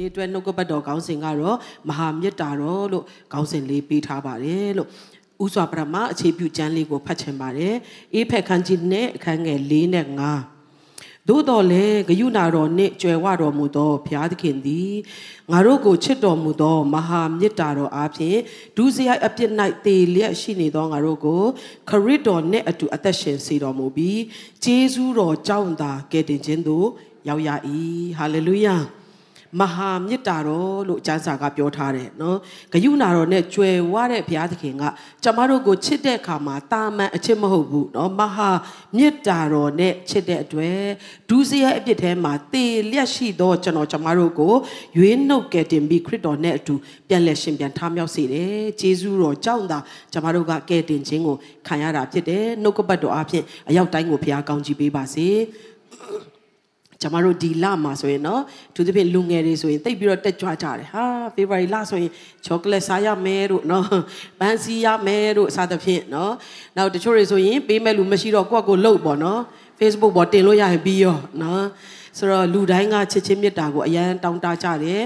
နေ့အတွက်နှုတ်ကပတ်တော်ခေါင်းစဉ်ကတော့မဟာမေတ္တာတော်လို့ခေါင်းစဉ်လေးပေးထားပါတယ်လို့ဥစွာပရမအခြေပြုကျမ်းလေးကိုဖတ်ချင်ပါတယ်အေးဖက်ခန်းကြီးနဲ့အခန်းငယ်၄နဲ့၅သို့တော်လည်းဂယုဏတော်နှင့်ကြွယ်ဝတော်မူသောဘုရားသခင်သည်ငါတို့ကိုချစ်တော်မူသောမဟာမေတ္တာတော်အားဖြင့်ဒုစရိုက်အပြစ်၌တည်လျက်ရှိနေသောငါတို့ကိုခရစ်တော်နှင့်အတူအသက်ရှင်စေတော်မူပြီးဂျေဇုတော်ကြောင့်သာကယ်တင်ခြင်းသို့ရောက်ရ၏ဟာလေလုယာ မဟာမေတ္တာတော်လို့ကျမ်းစာကပြောထားတယ်နော်ဂယုဏတော်နဲ့ကြွယ်ဝတဲ့ဘုရားသခင်ကကျမတို့ကိုချစ်တဲ့အခါမှာတာမန်အချစ်မဟုတ်ဘူးနော်မဟာမေတ္တာတော်နဲ့ချစ်တဲ့အတွက်ဒုစရိုက်အပြစ်ထဲမှာတေလျက်ရှိသောကျွန်တော်ကျမတို့ကိုရွေးနှုတ်ကယ်တင်ပြီးခရစ်တော်နဲ့အတူပြန်လက်ရှင်ပြန်ထားမြောက်စေတယ်ဂျေဇုတော်ကြောင့်သာကျမတို့ကကယ်တင်ခြင်းကိုခံရတာဖြစ်တယ်နှုတ်ကပတ်တော်အဖြစ်အရောက်တိုင်းကိုဘုရားကောင်းချီးပေးပါစေ ကျွန်မတို့ဒီလမှာဆိုရင်နော်သူသဖြင့်လူငယ်တွေဆိုရင်တိတ်ပြီးတော့တက်ကြွကြတယ်ဟာ February လဆိုရင်ချောကလက်စားရမယ်တို့နော်ပန်းစီရမယ်တို့အစသဖြင့်နော်နောက်တချို့တွေဆိုရင်ပေးမဲ့လူမရှိတော့ကိုယ့်ကိုယ်လှုပ်ပေါ့နော် Facebook ပေါ်တင်လို့ရရင်ပြီးရောနော်ဆိုတော့လူတိုင်းကချစ်ချင်းမြတ်တာကိုအရန်တောင်းတကြတယ်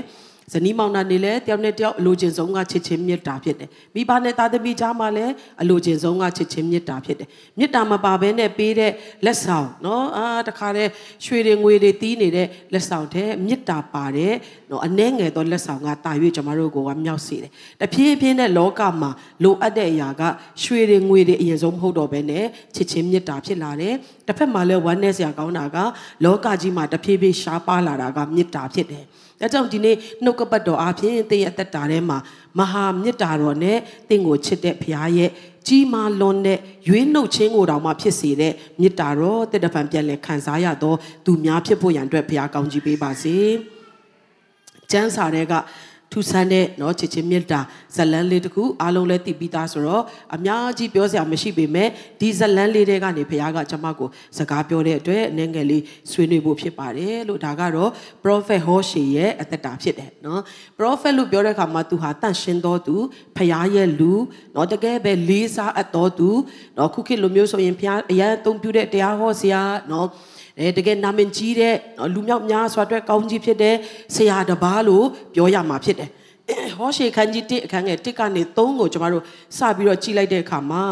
ဇနီးမောင်နှံနေလဲတယောက်နဲ့တယောက်အလိုချင်ဆုံးကချစ်ချင်းမေတ္တာဖြစ်တယ်မိဘနဲ့သားသမီးကြားမှာလည်းအလိုချင်ဆုံးကချစ်ချင်းမေတ္တာဖြစ်တယ်မေတ္တာမပါဘဲနဲ့ပေးတဲ့လက်ဆောင်နော်အာတခါတည်းရွှေတွေငွေတွေတီးနေတဲ့လက်ဆောင်တဲ့မေတ္တာပါတဲ့နော်အနှဲငယ်သောလက်ဆောင်ကတာ၍ကျွန်တော်တို့ကိုကမြောက်စေတယ်တဖြည်းဖြည်းနဲ့လောကမှာလိုအပ်တဲ့အရာကရွှေတွေငွေတွေအရင်ဆုံးမဟုတ်တော့ဘဲနဲ့ချစ်ချင်းမေတ္တာဖြစ်လာတယ်တစ်ဖက်မှာလည်းဝမ်းနည်းစရာကောင်းတာကလောကကြီးမှာတဖြည်းဖြည်းရှားပါလာတာကမေတ္တာဖြစ်တယ် ဒါကြောင့်ဒီနေ့နှုတ်ကပတ်တော်အပြင်သင်ရဲ့အသက်တာထဲမှာမဟာမေတ္တာတော်နဲ့သင်ကိုချစ်တဲ့ဘုရားရဲ့ကြီးမားလွန်တဲ့ရွေးနှုတ်ခြင်းကိုတောင်မှဖြစ်စေတဲ့မေတ္တာတော်တက်တပံပြန်လဲခံစားရတော့သူများဖြစ်ဖို့ရန်အတွက်ဘုရားကောင်းကြီးပေးပါစေ။ကျမ်းစာတွေက ထူဆန်းတဲ့เนาะချစ်ချင်းမေတ္တာဇလန်းလေးတခုအားလုံးလည်းသိပြီးသားဆိုတော့အများကြီးပြောစရာမရှိပေမဲ့ဒီဇလန်းလေးတွေကနေဘုရားကကျွန်မကိုစကားပြောတဲ့အတွက်အနေငယ်လေးဆွေးနွေးဖို့ဖြစ်ပါတယ်လို့ဒါကတော့ prophet Hoshe ရဲ့အသက်တာဖြစ်တယ်เนาะ prophet လို့ပြောတဲ့အခါမှာသူဟာတန့်ရှင်းတော်သူဘုရားရဲ့လူเนาะတကယ်ပဲလေးစားအပ်တော်သူเนาะခုခေတ်လိုမျိုးဆိုရင်ဘုရားအရန်အသုံးပြုတဲ့တရားဟောဆရာเนาะ အဲတကယ်နာမည်ကြီးတဲ့လူမြောက်များစွာအတွက်ကောင်းကြီးဖြစ်တဲ့ဆရာတပားလို့ပြောရမှာဖြစ်တယ်ဟောရှေခန်းကြီး1အခန်းငယ်1ကနေ3ကိုကျွန်တော်တို့စပြီးတော့ကြည့်လိုက်တဲ့အခါမှာ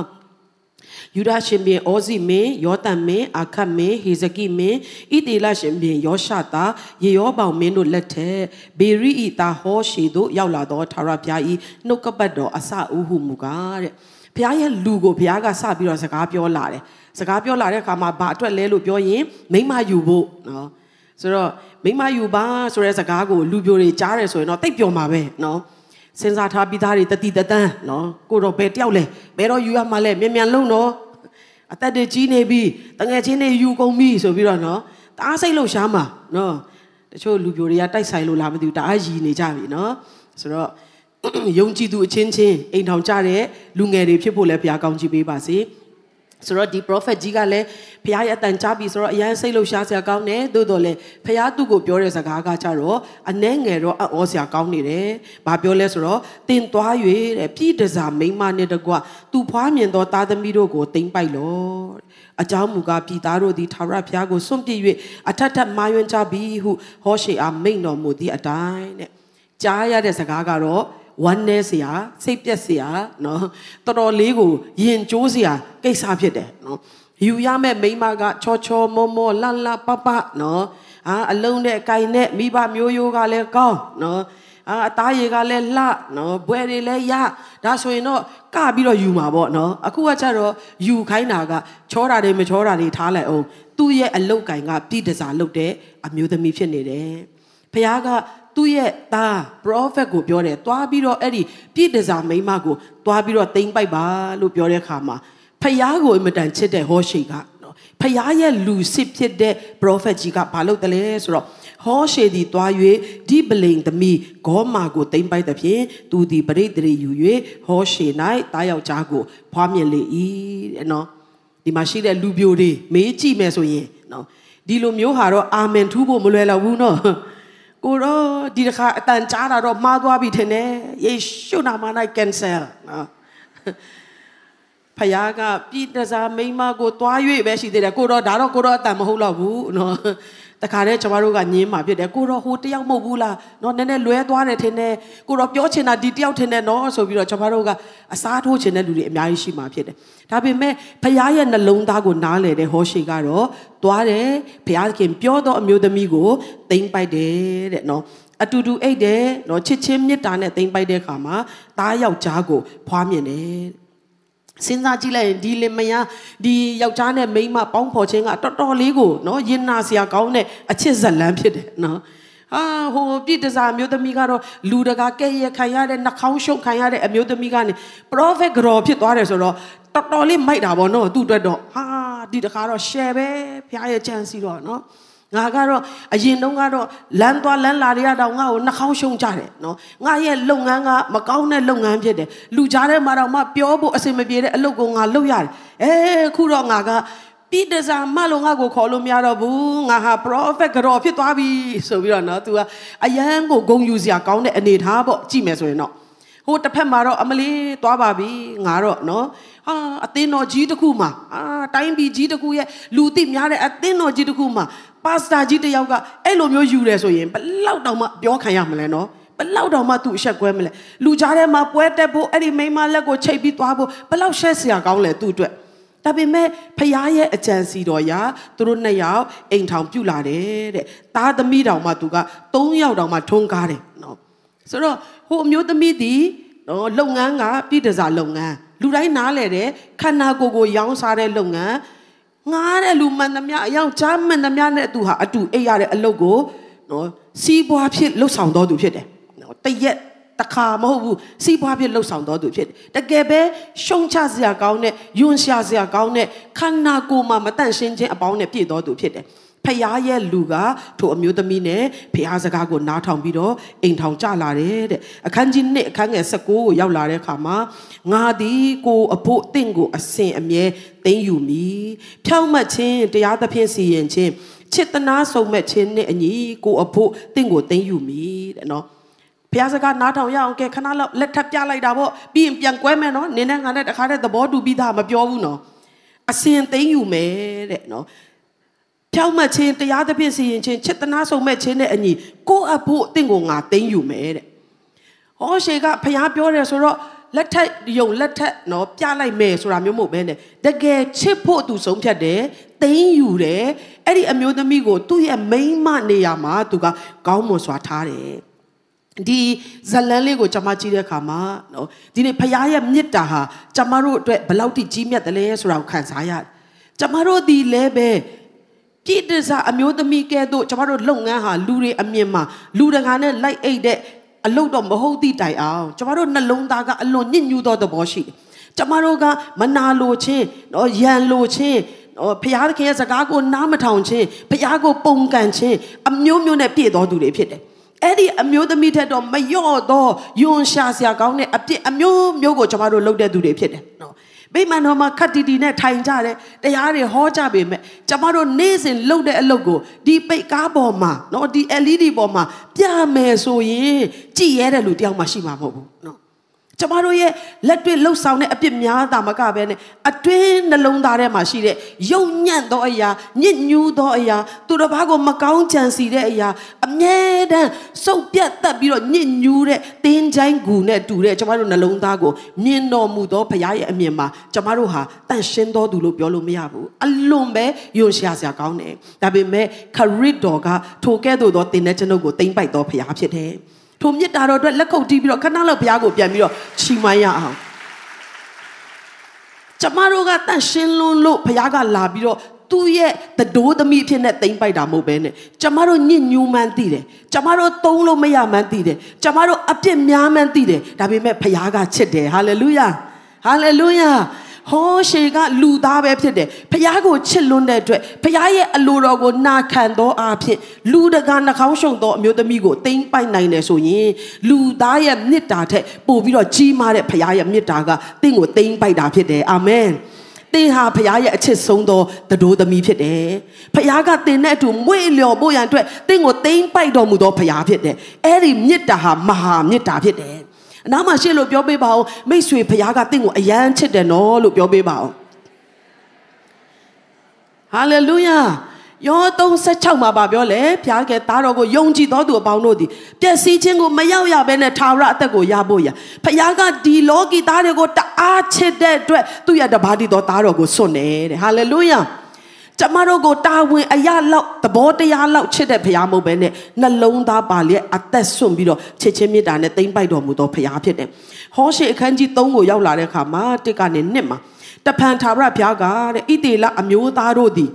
ယူဒရှင်ဘင်ဩဇိမင်းယောတန်မင်းအာခတ်မင်းဟေဇကိမင်းဣတေလရှင်ဘင်ယောရှတာယေယောပေါင်မင်းတို့လက်ထက်ဘေရိဤတာဟောရှေတို့ရောက်လာသောထာဝရဘုရားဤနှုတ်ကပတ်တော်အစအုဟုမူကားတဲ့ဘုရားရဲ့လူကိုဘုရားကစပြီးတော့စကားပြောလာတယ် စကားပြောလာတဲ့အခါမှာဘာအတွက်လဲလို့ပြောရင်မိမယူဖို့နော်ဆိုတော့မိမယူပါဆိုတဲ့စကားကိုလူပြိုတွေကြားတယ်ဆိုရင်တော့တိတ်ပျော်မှာပဲနော်စဉ်းစားထားပြီးသားတွေတတိတတန်းနော်ကိုတော့ဘယ်တယောက်လဲဘယ်တော့ယူရမှာလဲမြန်မြန်လုံးနော်အသက်တွေကြီးနေပြီတငယ်ချင်းတွေယူကုန်ပြီဆိုပြီးတော့နော်တအားစိတ်လှုပ်ရှားမှာနော်တချို့လူပြိုတွေကတိုက်ဆိုင်လို့လားမသိဘူးတအားရည်နေကြပြီနော်ဆိုတော့ယုံကြည်သူအချင်းချင်းအိမ်ထောင်ကြတဲ့လူငယ်တွေဖြစ်ဖို့လည်းဘုရားကောင်းချီးပေးပါစေ။ ဆိုတော့ဒီ prophet ကြီးကလည်းဖះရဲ့အတန်ချပြီဆိုတော့အရန်စိတ်လှုပ်ရှားစရာကောင်းတယ်သို့တော်လည်းဖះသူ့ကိုပြောတဲ့စကားကကြတော့အနှဲငယ်တော့အံ့ဩစရာကောင်းနေတယ်။ဘာပြောလဲဆိုတော့တင်သွား၍တဲ့ပြည်တစားမိမနဲ့တကွသူ့ဖွားမြင်သောသားသမီးတို့ကိုတင်ပိုက်လောအကြောင်းမူကားပြည်သားတို့သည်ထာဝရဘုရားကိုစွန့်ပစ်၍အထက်ထက်မာယွန်းကြပြီဟုဟောရှေအားမိန့်တော်မူသည့်အတိုင်းတဲ့ကြားရတဲ့စကားကတော့ ဝမ်းနဲစရာစိတ်ပြက်စရာနော်တော်တော်လေးကိုယဉ်ကျိုးစရာကိစ္စဖြစ်တယ်နော်ယူရမဲ့မိမကချောချောမောမောလလပပနော်အာအလုံးနဲ့အကင်နဲ့မိဘမျိုးရိုးကလည်းကောင်းနော်အာအသားရည်ကလည်းလှနော်ဘွဲတွေလည်းရဒါဆိုရင်တော့ကပြီးတော့ယူမှာပေါ့နော်အခုကကျတော့ယူခိုင်းတာကချောတာတွေမချောတာတွေထားလိုက်အောင်သူ့ရဲ့အလုတ်ကင်ကပြည်တစားလုတ်တဲ့အမျိုးသမီးဖြစ်နေတယ်ဖခင်က သူ့ရဲ့သား prophet ကိုပြောတယ်သွားပြီးတော့အဲ့ဒီပြည့်တစားမိန်းမကိုသွားပြီးတော့တိမ့်ပိုက်ပါလို့ပြောတဲ့အခါမှာဖယားကိုအင်မတန်ချစ်တဲ့ဟောရှိကနော်ဖယားရဲ့လူစစ်ဖြစ်တဲ့ prophet ကြီးကဘာလုပ်တယ်လဲဆိုတော့ဟောရှေသည်တွား၍ဒီပလိန်သမီးဂေါမာကိုတိမ့်ပိုက်သဖြင့်သူသည်ပရိသေရီယူ၍ဟောရှေ၌တားယောက်ျားကိုဖွားမြင်လေ၏တဲ့နော်ဒီမှာရှိတဲ့လူပြိုတွေမေးကြည့်မယ်ဆိုရင်နော်ဒီလိုမျိုးဟာတော့အာမင်ထူးဖို့မလွယ်တော့ဘူးနော် ကိုတော့ဒီတစ်ခါအတန်ကြားတာတော့မှားသွားပြီထင်တယ်ယေရှုနာမ၌ကင်ဆယ်နော်ဖယားကပြည်တစားမိမကိုတွား၍ပဲရှိသေးတယ်ကိုတော့ဒါတော့ကိုတော့အတန်မဟုတ်တော့ဘူးနော် တခါတည်းကျမတို့ကညင်းမှာဖြစ်တယ်ကိုတော့ဟိုတယောက်မဟုတ်ဘူးလားနော်နည်းနည်းလွဲသွားတယ်ထင်တယ်ကိုတော့ပြောချင်တာဒီတယောက်ထင်တယ်နော်ဆိုပြီးတော့ကျမတို့ကအစားထိုးချင်တဲ့လူတွေအများကြီးရှိမှာဖြစ်တယ်ဒါပေမဲ့ဖခင်ရဲ့နှလုံးသားကိုနားလည်တဲ့ဟောရှေကတော့သွားတယ်ဖခင်ပြောတော့အမျိုးသမီးကိုတိမ့်ပိုက်တယ်တဲ့နော်အတူတူအိတ်တယ်နော်ချစ်ချင်းမေတ္တာနဲ့တိမ့်ပိုက်တဲ့အခါမှာသားယောက်ျားကိုဖွားမြင်တယ် စဉ်းစားကြည့်လိုက်ရင်ဒီလင်မယားဒီယောက်ျားနဲ့မိန်းမပေါင်းဖော်ခြင်းကတော်တော်လေးကိုနော်ရင်နာစရာကောင်းတဲ့အချစ်ဇလန်းဖြစ်တယ်နော်အာဟိုပြစ်တစားမျိုးသမီးကတော့လူတကာကဲ့ရဲ့ခံရတဲ့နှာခေါင်းရှုပ်ခံရတဲ့အမျိုးသမီးကနေ prophet ကြော်ဖြစ်သွားတယ်ဆိုတော့တော်တော်လေးမိုက်တာပေါ့နော်သူ့အတွက်တော့ဟာဒီတခါတော့ share ပဲဖခင်ရဲ့ chance စီတော့နော် ငါကတော့အရင်တုန်းကတော့လမ်းသွားလမ်းလာတွေကတော့ငါ့ကိုနှာခေါင်းရှုံကြတယ်နော်ငါရဲ့လုပ်ငန်းကမကောင်းတဲ့လုပ်ငန်းဖြစ်တယ်လူကြားထဲမှာတော့မှပြောဖို့အဆင်မပြေတဲ့အလုပ်ကိုငါလုပ်ရတယ်အဲခုတော့ငါကပြည်တစားမလို့ငါ့ကိုခေါ်လို့မရတော့ဘူးငါဟာ prophet ကြော်ဖြစ်သွားပြီဆိုပြီးတော့နော် तू ကအယမ်းကိုဂုံယူစရာကောင်းတဲ့အနေထားပေါ့ကြည့်မယ်ဆိုရင်တော့ဟိုတစ်ဖက်မှာတော့အမလေးသွားပါပြီငါတော့နော်ဟာအသင်းတော်ကြီးတစ်ခုမှာအာတိုင်းပြည်ကြီးတစ်ခုရဲ့လူသိများတဲ့အသင်းတော်ကြီးတစ်ခုမှာ ပါစတာကြီးတစ်ယောက်ကအဲ့လိုမျိုးယူတယ်ဆိုရင်ဘလောက်တောင်မှပြောခံရမလဲနော်ဘလောက်တောင်မှသူ့အဆက်ကွဲမလဲလူကြားထဲမှာပွဲတက်ဖို့အဲ့ဒီမိန်းမလက်ကိုချိတ်ပြီးသွားဖို့ဘလောက်ရှက်စရာကောင်းလဲသူ့အတွက်ဒါပေမဲ့ဖခင်ရဲ့အကြံစီတော်ရာသူတို့နှစ်ယောက်အိမ်ထောင်ပြုလာတယ်တဲ့သားသမီးတောင်မှသူက၃ယောက်တောင်မှထုံးကားတယ်နော်ဆိုတော့ဟိုအမျိုးသမီးဒီနော်လုပ်ငန်းကပြည်တစားလုပ်ငန်းလူတိုင်းနားလဲတဲ့ခန္ဓာကိုယ်ကိုရောင်းစားတဲ့လုပ်ငန်း ငားတဲ့လူမှန်သမျှအယောက်ကြားမှန်သမျှနဲ့သူဟာအတူအိပ်ရတဲ့အလုပ်ကိုနော်စီးပွားဖြစ်လှုပ်ဆောင်တော်သူဖြစ်တယ်နော်တရက်တခါမဟုတ်ဘူးစီးပွားဖြစ်လှုပ်ဆောင်တော်သူဖြစ်တယ်တကယ်ပဲရှုံချစရာကောင်းတဲ့ယွန်ရှာစရာကောင်းတဲ့ခန္ဓာကိုယ်မှာမတန့်ရှင်းခြင်းအပေါင်းနဲ့ပြည့်တော်သူဖြစ်တယ် ဖယားရဲ့လူကထိုအမျိုးသမီးနဲ့ဖယားစကားကိုနားထောင်ပြီးတော့အိမ်ထောင်ကြလာတယ်တဲ့အခန်းကြီး1အခန်းငယ်19ကိုရောက်လာတဲ့အခါမှာငါသည်ကိုအဖို့တင့်ကိုအစင်အမြဲသိမ့်ယူမည်ဖြောင့်မတ်ခြင်းတရားသဖြင့်စီရင်ခြင်းချစ်တနာဆုံမဲ့ခြင်းနဲ့အညီကိုအဖို့တင့်ကိုသိမ့်ယူမည်တဲ့နော်ဘုရားစကားနားထောင်ရအောင်ကဲခဏလောက်လက်ထပ်ပြလိုက်တာပေါ့ပြီးရင်ပြန်ကွဲမယ်နော်နင်းနဲ့ငါနဲ့တခါတည်းသဘောတူပြီးသားမပြောဘူးနော်အစင်သိမ့်ယူမယ်တဲ့နော် ဖြောက်မှတ်ခြင်းတရားသဖြင့်စီရင်ခြင်းချစ်တနာဆုံမဲ့ခြင်းနဲ့အညီကိုယ့်အဖို့အသင်ကိုငါသိမ့်ယူမယ်တဲ့ဟောရှေကဖျားပြောတယ်ဆိုတော့လက်ထက်ယုံလက်ထက်နော်ပြလိုက်မယ်ဆိုတာမျိုးမဟုတ်ဘဲနဲ့တကယ်ချစ်ဖို့သူဆုံးဖြတ်တယ်သိမ့်ယူတယ်အဲ့ဒီအမျိုးသမီးကိုသူ့ရဲ့မိန်းမနေရာမှာသူကကောင်းမွန်စွာထားတယ်ဒီဇလန်းလေးကိုကျွန်မကြည့်တဲ့အခါမှာနော်ဒီနေ့ဖခင်ရဲ့မေတ္တာဟာကျွန်မတို့အတွက်ဘယ်လောက်ထိကြီးမြတ်တယ်လဲဆိုတာကိုခံစားရတယ်ကျွန်မတို့ဒီလဲပဲ ပြည့်တစားအမျိုးသမီးကဲ့သို့ကျွန်တော်တို့လုပ်ငန်းဟာလူတွေအမြင်မှာလူတကာနဲ့လိုက်အိတ်တဲ့အလုပ်တော့မဟုတ်သည့်တိုင်အောင်ကျွန်တော်တို့နှလုံးသားကအလွန်ညစ်ညူးသောသဘောရှိတယ်ကျွန်တော်တို့ကမနာလိုခြင်းနော်ရန်လိုခြင်းနော်ဖခင်ခင်ရဲ့စကားကိုနားမထောင်ခြင်းဖခင်ကိုပုံကန်ခြင်းအမျိုးမျိုးနဲ့ပြည့်တော်သူတွေဖြစ်တယ်အဲ့ဒီအမျိုးသမီးထက်တော့မလျော့တော့ယွန်ရှာစရာကောင်းတဲ့အပြစ်အမျိုးမျိုးကိုကျွန်တော်တို့လုပ်တဲ့သူတွေဖြစ်တယ်နော် ဗိမာန်တော်မှာခတ်တီတီနဲ့ထိုင်ကြတယ်တရားတွေဟောကြပေမဲ့ကျမတို့နေ့စဉ်လုပ်တဲ့အလုပ်ကိုဒီပိတ်ကားပေါ်မှာနော်ဒီ LED ပေါ်မှာပြမယ်ဆိုရင်ကြည်ရဲတဲ့လူတယောက်မှရှိမှာမဟုတ်ဘူးနော် ကျမတို့ရဲ့လက်တွေ့လှုပ်ဆောင်တဲ့အပြစ်များတာမကပဲနဲ့အတွင်းနှလုံးသားထဲမှာရှိတဲ့ယုံညံ့သောအရာညစ်ညူးသောအရာသူတစ်ပါးကိုမကောင်းကြံစီတဲ့အရာအမြဲတမ်းစုပ်ပြတ်တက်ပြီးတော့ညစ်ညူးတဲ့တင်းချိုင်းကူနဲ့တူတဲ့ကျမတို့နှလုံးသားကိုမြင်တော်မူသောဘုရားရဲ့အမြင်မှာကျမတို့ဟာတန်ရှင်းသောသူလို့ပြောလို့မရဘူးအလွန်ပဲယုံရှာစရာကောင်းတယ်ဒါပေမဲ့ခရစ်တော်ကထိုကဲ့သို့သောတင်တဲ့ကျွန်ုပ်ကိုတိမ့်ပိုက်သောဘုရားဖြစ်တယ် ထိုမြစ်တာတော်အတွက်လက်ခုပ်တီးပြီးတော့ခဏလောက်ဘုရားကိုပြန်ပြီးတော့ချီးမွမ်းရအောင်ကျမတို့ကတန့်ရှင်းလွန်းလို့ဘုရားကလာပြီးတော့သူ့ရဲ့တဒိုးသမီးအဖြစ်နဲ့တိမ့်ပိုက်တာမဟုတ်ပဲနဲ့ကျမတို့ညစ်ညူးမှန်းသိတယ်ကျမတို့သုံးလို့မရမှန်းသိတယ်ကျမတို့အပြစ်များမှန်းသိတယ်ဒါပေမဲ့ဘုရားကချစ်တယ်ဟာလေလုယာဟာလေလုယာ ဟောရှေကလူသားပဲဖြစ်တယ်ဖခင်ကိုချစ်လွန်းတဲ့အတွက်ဖခင်ရဲ့အလိုတော်ကိုနာခံသောအားဖြင့်လူတကာနှာခေါင်းရှုံသောအမျိုးသမီးကိုတိမ့်ပိုက်နိုင်တယ်ဆိုရင်လူသားရဲ့မေတ္တာထက်ပိုပြီးတော့ကြီးမားတဲ့ဖခင်ရဲ့မေတ္တာကတင့်ကိုတိမ့်ပိုက်တာဖြစ်တယ်အာမင်သင်ဟာဖခင်ရဲ့အချစ်ဆုံးသောတတိုးသမီးဖြစ်တယ်။ဖခင်ကသင်နဲ့အတူမွေ့လျော်ဖို့ရန်အတွက်သင်ကိုတိမ့်ပိုက်တော်မူသောဖခင်ဖြစ်တယ်။အဲ့ဒီမေတ္တာဟာမဟာမေတ္တာဖြစ်တယ်။ အနားမှာရှေ့လို့ပြောပေးပါဦးမိတ်ဆွေဖခင်ကတင့်ကိုအယမ်းချစ်တယ်နော်လို့ပြောပေးပါဦးဟာလေလုယာယော36မှာပါပြောလေဖျားကဲသားတော်ကိုယုံကြည်တော်သူအပေါင်းတို့သည်ပျက်စီးခြင်းကိုမရောက်ရဘဲနဲ့ထာဝရအသက်ကိုရဖို့ရဖျားကဒီလောကီသားတွေကိုတအားချစ်တဲ့အတွက်သူ့ရဲ့တပါးတီတော်သားတော်ကိုစွန့်တယ်တဲ့ဟာလေလုယာ ကျမတို့ကိုတာဝန်အရာလောက်သဘောတရားလောက်ချစ်တဲ့ဖရားမဟုတ်ပဲနဲ့နှလုံးသားပါလျက်အသက်ဆွန့်ပြီးတော့ချစ်ချင်းမေတ္တာနဲ့တိမ့်ပိုက်တော်မူသောဖရားဖြစ်တယ်။ဟောရှေအခန်းကြီး3ကိုရောက်လာတဲ့အခါမှာတစ်ကနေနှစ်မှာတဖန်ထာဝရဘုရားကတဲ့ဣတေလအမျိုးသားတို့သည်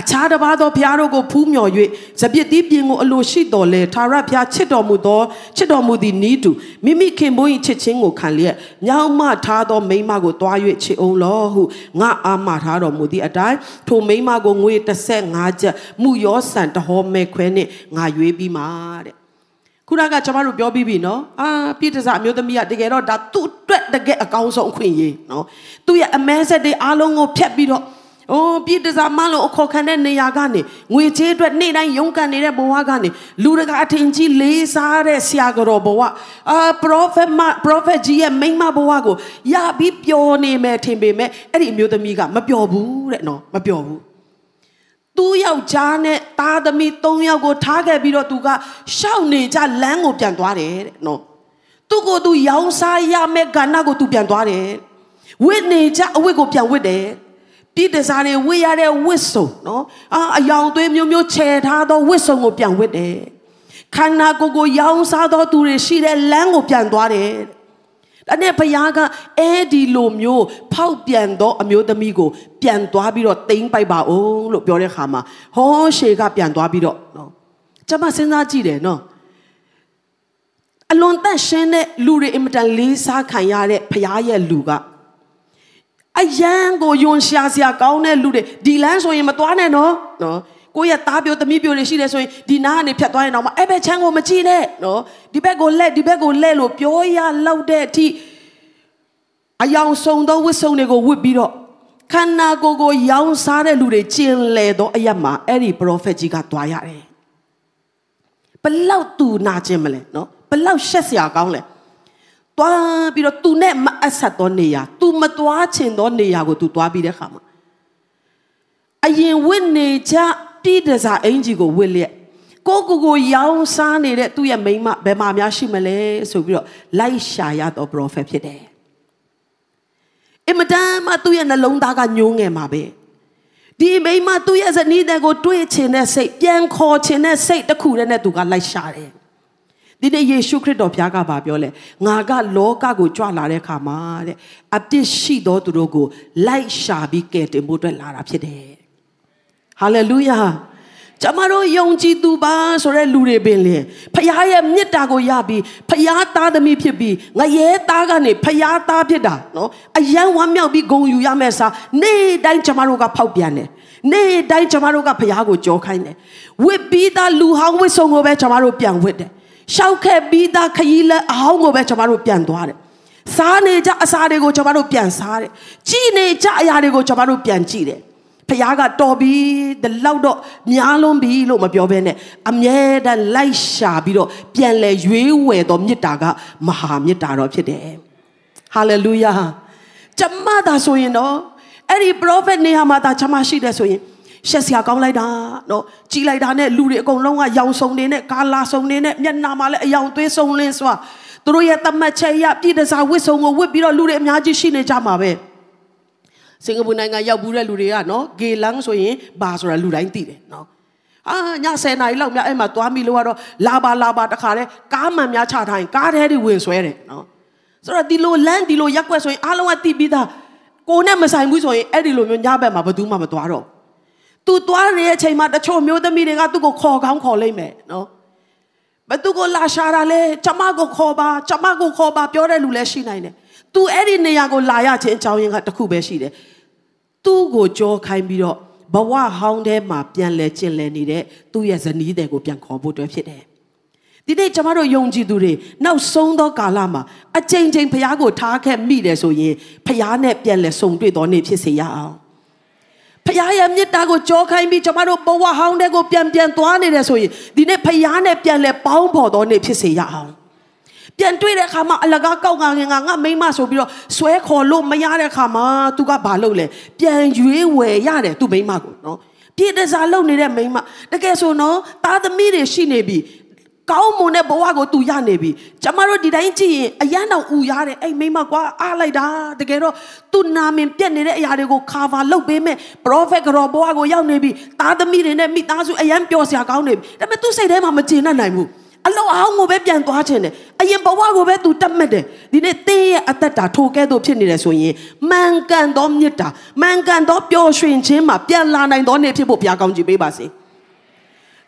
အခြားတစ်ပါးသောဘုရားတို့ကိုဖူးမြော်၍ဇပြစ်တီးပြင်ကိုအလိုရှိတော်လဲထာဝရဘုရားချစ်တော်မူသောချစ်တော်မူသည့်ဤသူမိမိခင်ပွန်း၏ချစ်ခြင်းကိုခံလျက်ညောင်းမထားသောမိန်းမကိုတွား၍ချစ်အောင်လောဟုငါအာမထားတော်မူသည့်အတိုင်းထိုမိန်းမကိုငွေ35ကျပ်မှုရောဆန်တဟောမဲခွဲနှင့်ငါရွေးပြီးမှာတဲ့ခုနကကျွန်တော်တို့ပြောပြီးပြီနော်အာပြည့်တစားအမျိုးသမီးကတကယ်တော့ဒါသူ့အတွက်တကယ်အကောင်းဆုံးအခွင့်အရေးနော်သူ့ရဲ့အမဲဆက်တွေအားလုံးကိုဖျက်ပြီးတော့။ အိုးပြည်တစားမလို့အခေါ်ခံတဲ့နေရာကနေငွေချေးအတွက်နေ့တိုင်းရုန်းကန်နေတဲ့ဘဝကနေလူတကာအထင်ကြီးလေးစားတဲ့ဆရာတော်ဘဝအာပရောဖက်မပရောဖက်ကြီးရဲ့မိန်းမဘဝကိုရပြီးပျော်နေမယ်ထင်ပေမဲ့အဲ့ဒီအမျိုးသမီးကမပျော်ဘူးတဲ့နော်မပျော်ဘူး။သူ့ယောက်ျားနဲ့သားသမီး၃ယောက်ကိုထားခဲ့ပြီးတော့သူကရှောက်နေကြလမ်းကိုပြန်သွားတယ်တဲ့နော်။သူ့ကိုသူရောင်းစားရမယ့်ကဏ္ဍကိုသူပြန်သွားတယ်။ဝစ်နေကြအဝစ်ကိုပြန်ဝစ်တယ်။ ပြည်တစားတွေဝစ်ရတဲ့ဝစ်စုံနော်အာအယောင်သွေးမျိုးမျိုးခြယ်ထားသောဝစ်စုံကိုပြန်ဝစ်တယ်ခန္ဓာကိုယ်ကိုရောင်းစားသောသူတွေရှိတဲ့လမ်းကိုပြန်သွားတယ်ဒါနဲ့ဘုရားကအဲဒီလိုမျိုးဖောက်ပြန်သောအမျိုးသမီးကိုပြန်သွားပြီးတော့တိမ့်ပိုက်ပါအောင်လို့ပြောတဲ့ခါမှာဟောရှေကပြန်သွားပြီးတော့နော်ကျွန်မစဉ်းစားကြည့်တယ်နော်အလွန်တန့်ရှင်းတဲ့လူတွေအင်မတန်လေးစားခံရတဲ့ဘုရားရဲ့လူက အယံကိုယွန်ရှာစရာကောင်းတဲ့လူတွေဒီလမ်းဆိုရင်မသွားနဲ့နော်နော်ကိုယ့်ရဲ့သားပြိုသမီးပြိုတွေရှိတယ်ဆိုရင်ဒီနားကနေဖြတ်သွားရင်တော့မအဲ့ဘက်ချမ်းကိုမကြည့်နဲ့နော်ဒီဘက်ကိုလက်ဒီဘက်ကိုလက်လို့ပြောရလောက်တဲ့အထိအယောင်စုံသောဝတ်စုံတွေကိုဝတ်ပြီးတော့ခန္ဓာကိုယ်ကိုရောင်းစားတဲ့လူတွေကျင်လေတော့အရက်မှာအဲ့ဒီပရောဖက်ကြီးကသွားရတယ်ဘလောက်သူနာကျင်မလဲနော်ဘလောက်ရှက်စရာကောင်းလဲ သွားပြီးတော့ तू နဲ့မအပ်ဆက်သောနေရာ तू မသွားချင်သောနေရာကို तू သွားပြီးတဲ့ခါမှာအရင်ဝစ်နေကြပြည်တစားအင်ကြီးကိုဝစ်လျက်ကိုကိုကိုရောင်းစားနေတဲ့သူ့ရဲ့မိန်းမဘယ်မှာများရှိမလဲဆိုပြီးတော့လိုက်ရှာရတော့ prophet ဖြစ်တယ်အမတန်မှသူ့ရဲ့နှလုံးသားကညှိုးငယ်မှာပဲဒီမိန်းမသူ့ရဲ့ဇနီးတဲ့ကိုတွေးချင်တဲ့စိတ်ပြန်ခေါ်ချင်တဲ့စိတ်တစ်ခုတည်းနဲ့သူကလိုက်ရှာတယ် ဒီနေ့ယေရှုခရစ်တော်ဘုရားကပါပြောလဲငါကလောကကိုကြွလာတဲ့ခါမှာတဲ့အပြစ်ရှိသောသူတို့ကိုလိုက်ရှာပြီးကယ်တင်ဖို့အတွက်လာတာဖြစ်တယ်ဟာလေလုယာကျမတို့ယုံကြည်သူပါဆိုတဲ့လူတွေပင်လေဖခင်ရဲ့မေတ္တာကိုရပြီးဖခင်သားသမီးဖြစ်ပြီးငရဲသားကနေဖခင်သားဖြစ်တာနော်အယံဝမ်းမြောက်ပြီးဂုံယူရမယ့်စာနေ့တိုင်းကျမတို့ကဖောက်ပြန်တယ်နေ့တိုင်းကျမတို့ကဖခင်ကိုကြောခိုင်းတယ်ဝစ်ပြီးသားလူဟောင်းဝစ်ဆုံကိုပဲကျမတို့ပြန်ဝစ်တယ် ရှောက်ခဲ့ပြီးသားခရီးလက်အဟောင်းကိုပဲကျွန်တော်တို့ပြန်သွားတယ်စားနေကြအစာတွေကိုကျွန်တော်တို့ပြန်စားတယ်ကြည်နေကြအရာတွေကိုကျွန်တော်တို့ပြန်ကြည့်တယ်ဖခင်ကတော်ပြီးဒီလောက်တော့များလွန်ပြီလို့မပြောဘဲနဲ့အမြဲတမ်းလိုက်ရှာပြီးတော့ပြန်လဲရွေးဝယ်တော်မြတ်တာကမဟာမြတ်တာတော်ဖြစ်တယ်ဟာလေလုယာကျမသာဆိုရင်တော့အဲ့ဒီ prophet နေရာမှာသာကျမရှိတယ်ဆိုရင် ရှက်စရာကောင်းလိုက်တာနော်ကြီးလိုက်တာနဲ့လူတွေအကုန်လုံးကရောင်စုံနေနဲ့ကာလာစုံနေနဲ့မျက်နှာမှာလည်းအယောင်သွေးစုံလင်းစွာသူတို့ရဲ့တမတ်ချက်ရပြည်တစားဝစ်စုံကိုဝစ်ပြီးတော့လူတွေအများကြီးရှိနေကြမှာပဲစင်ကာပူနိုင်ငံရောက်ဘူးတဲ့လူတွေကနော်ဂေလန်းဆိုရင်ဘာဆိုတာလူတိုင်းသိတယ်နော်အာည10နာရီလောက်မြအဲ့မှာသွားမိလို့ကတော့လာပါလာပါတခါလဲကားမှန်များချထားရင်ကားထဲတွေဝင်ဆွဲတယ်နော်ဆိုတော့ဒီလိုလမ်းဒီလိုရက်ွက်ဆိုရင်အားလုံးကသိပြီးသားကိုနဲ့မဆိုင်ဘူးဆိုရင်အဲ့ဒီလိုမျိုးညဘက်မှာဘယ်သူမှမသွားတော့ သူသွားနေတဲ့အချိန်မှာတချို့မျိုးသမီးတွေကသူ့ကိုခေါ်ကောင်းခေါ်လိုက်မယ်နော်ဘသူကိုလာရှာတာလဲကျမကိုခေါ်ပါကျမကိုခေါ်ပါပြောတဲ့လူလည်းရှိနိုင်တယ်သူအဲ့ဒီနေရာကိုလာရခြင်းအကြောင်းရင်းကတစ်ခုပဲရှိတယ်သူ့ကိုကြောခိုင်းပြီးတော့ဘဝဟောင်းထဲမှာပြန်လဲကျင်လဲနေတဲ့သူ့ရဲ့ဇနီးတဲ့ကိုပြန်ခေါ်ဖို့အတွက်ဖြစ်တယ်ဒီနေ့ကျမတို့ယုံကြည်သူတွေနောက်ဆုံးသောကာလမှာအချိန်ချင်းဖះကိုထားခဲ့မိတယ်ဆိုရင်ဖះနဲ့ပြန်လဲဆုံတွေ့တော်နေ့ဖြစ်စေရအောင် ဖခင်ရဲ့မေတ္တာကိုကြောခိုင်းပြီးကျွန်တော်တို့ဘဝဟောင်းတဲ့ကိုပြန်ပြန်သွားနေတယ်ဆိုရင်ဒီနေ့ဖခင်နဲ့ပြန်လဲပေါင်းဖော်တော်နေဖြစ်စေရအောင်ပြန်တွေ့တဲ့အခါမှာအလကားကောက်ငါငင်ငါငါမိမဆိုပြီးတော့ဆွဲခေါ်လို့မရတဲ့အခါမှာ तू ကဘာလုပ်လဲပြန်ရွေးဝယ်ရတယ်သူ့မိမကိုနော်ပြည်တစားလုပ်နေတဲ့မိန်းမတကယ်ဆိုနော်သားသမီးတွေရှိနေပြီ ကောင်းမွန်တဲ့ဘဝကိုသူရနေပြီကျမတို့ဒီတိုင်းကြည့်ရင်အရန်တော့ဥရတဲ့အဲ့မိမကွာအားလိုက်တာတကယ်တော့သူနာမင်ပြက်နေတဲ့အရာတွေကို cover လုပ်ပေးမယ် prophet ကြောဘဝကိုရောက်နေပြီသားသမီးတွေနဲ့မိသားစုအရန်ပျော်စရာကောင်းနေပြီဒါပေမဲ့သူစိတ်ထဲမှာမကျေနပ်နိုင်ဘူးအလောအောင်ကိုပဲပြန်သွားခြင်းတယ်အရင်ဘဝကိုပဲသူတတ်မှတ်တယ်ဒီနေ့တင်းရဲ့အသက်တာထိုကဲ့သို့ဖြစ်နေတယ်ဆိုရင်မှန်ကန်သောမြတ်တာမှန်ကန်သောပျော်ရွှင်ခြင်းမှာပြန်လာနိုင်သောနေ့ဖြစ်ဖို့ဘုရားကောင်းချီးပေးပါစေ။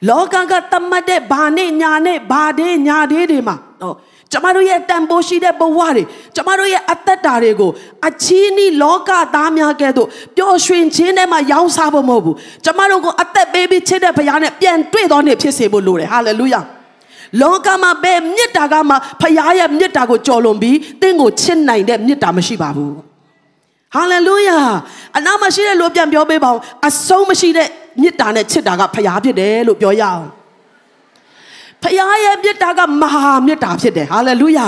လောကကတမတ်တဲ့ဘာနဲ့ညာနဲ့ဘာတဲ့ညာတဲ့တွေမှာနော်ကျမတို့ရဲ့တန်ဖိုးရှိတဲ့ဘဝတွေကျမတို့ရဲ့အသက်တာတွေကိုအချီးနီးလောကသားများကဲ့သို့ပျော်ရွှင်ခြင်းထဲမှာရောင်းစားဖို့မဟုတ်ဘူးကျမတို့ကိုအသက်ပေးပြီးချစ်တဲ့ဘုရားနဲ့ပြန်တွေ့တော်နေဖြစ်စေဖို့လိုတယ်ဟာလေလုယာလောကမှာဘယ်မြစ်တာကမှဖခင်ရဲ့မြစ်တာကိုကြော်လွန်ပြီးတင့်ကိုချစ်နိုင်တဲ့မြစ်တာမရှိပါဘူး ဟာလေလုယာအနာမရှိတဲ့လူပြန်ပြောပေးပါဦးအဆုံးမရှိတဲ့မေတ္တာနဲ့ချစ်တာကဖရားဖြစ်တယ်လို့ပြောရအောင်ဖရားရဲ့မေတ္တာကမဟာမေတ္တာဖြစ်တယ်ဟာလေလုယာ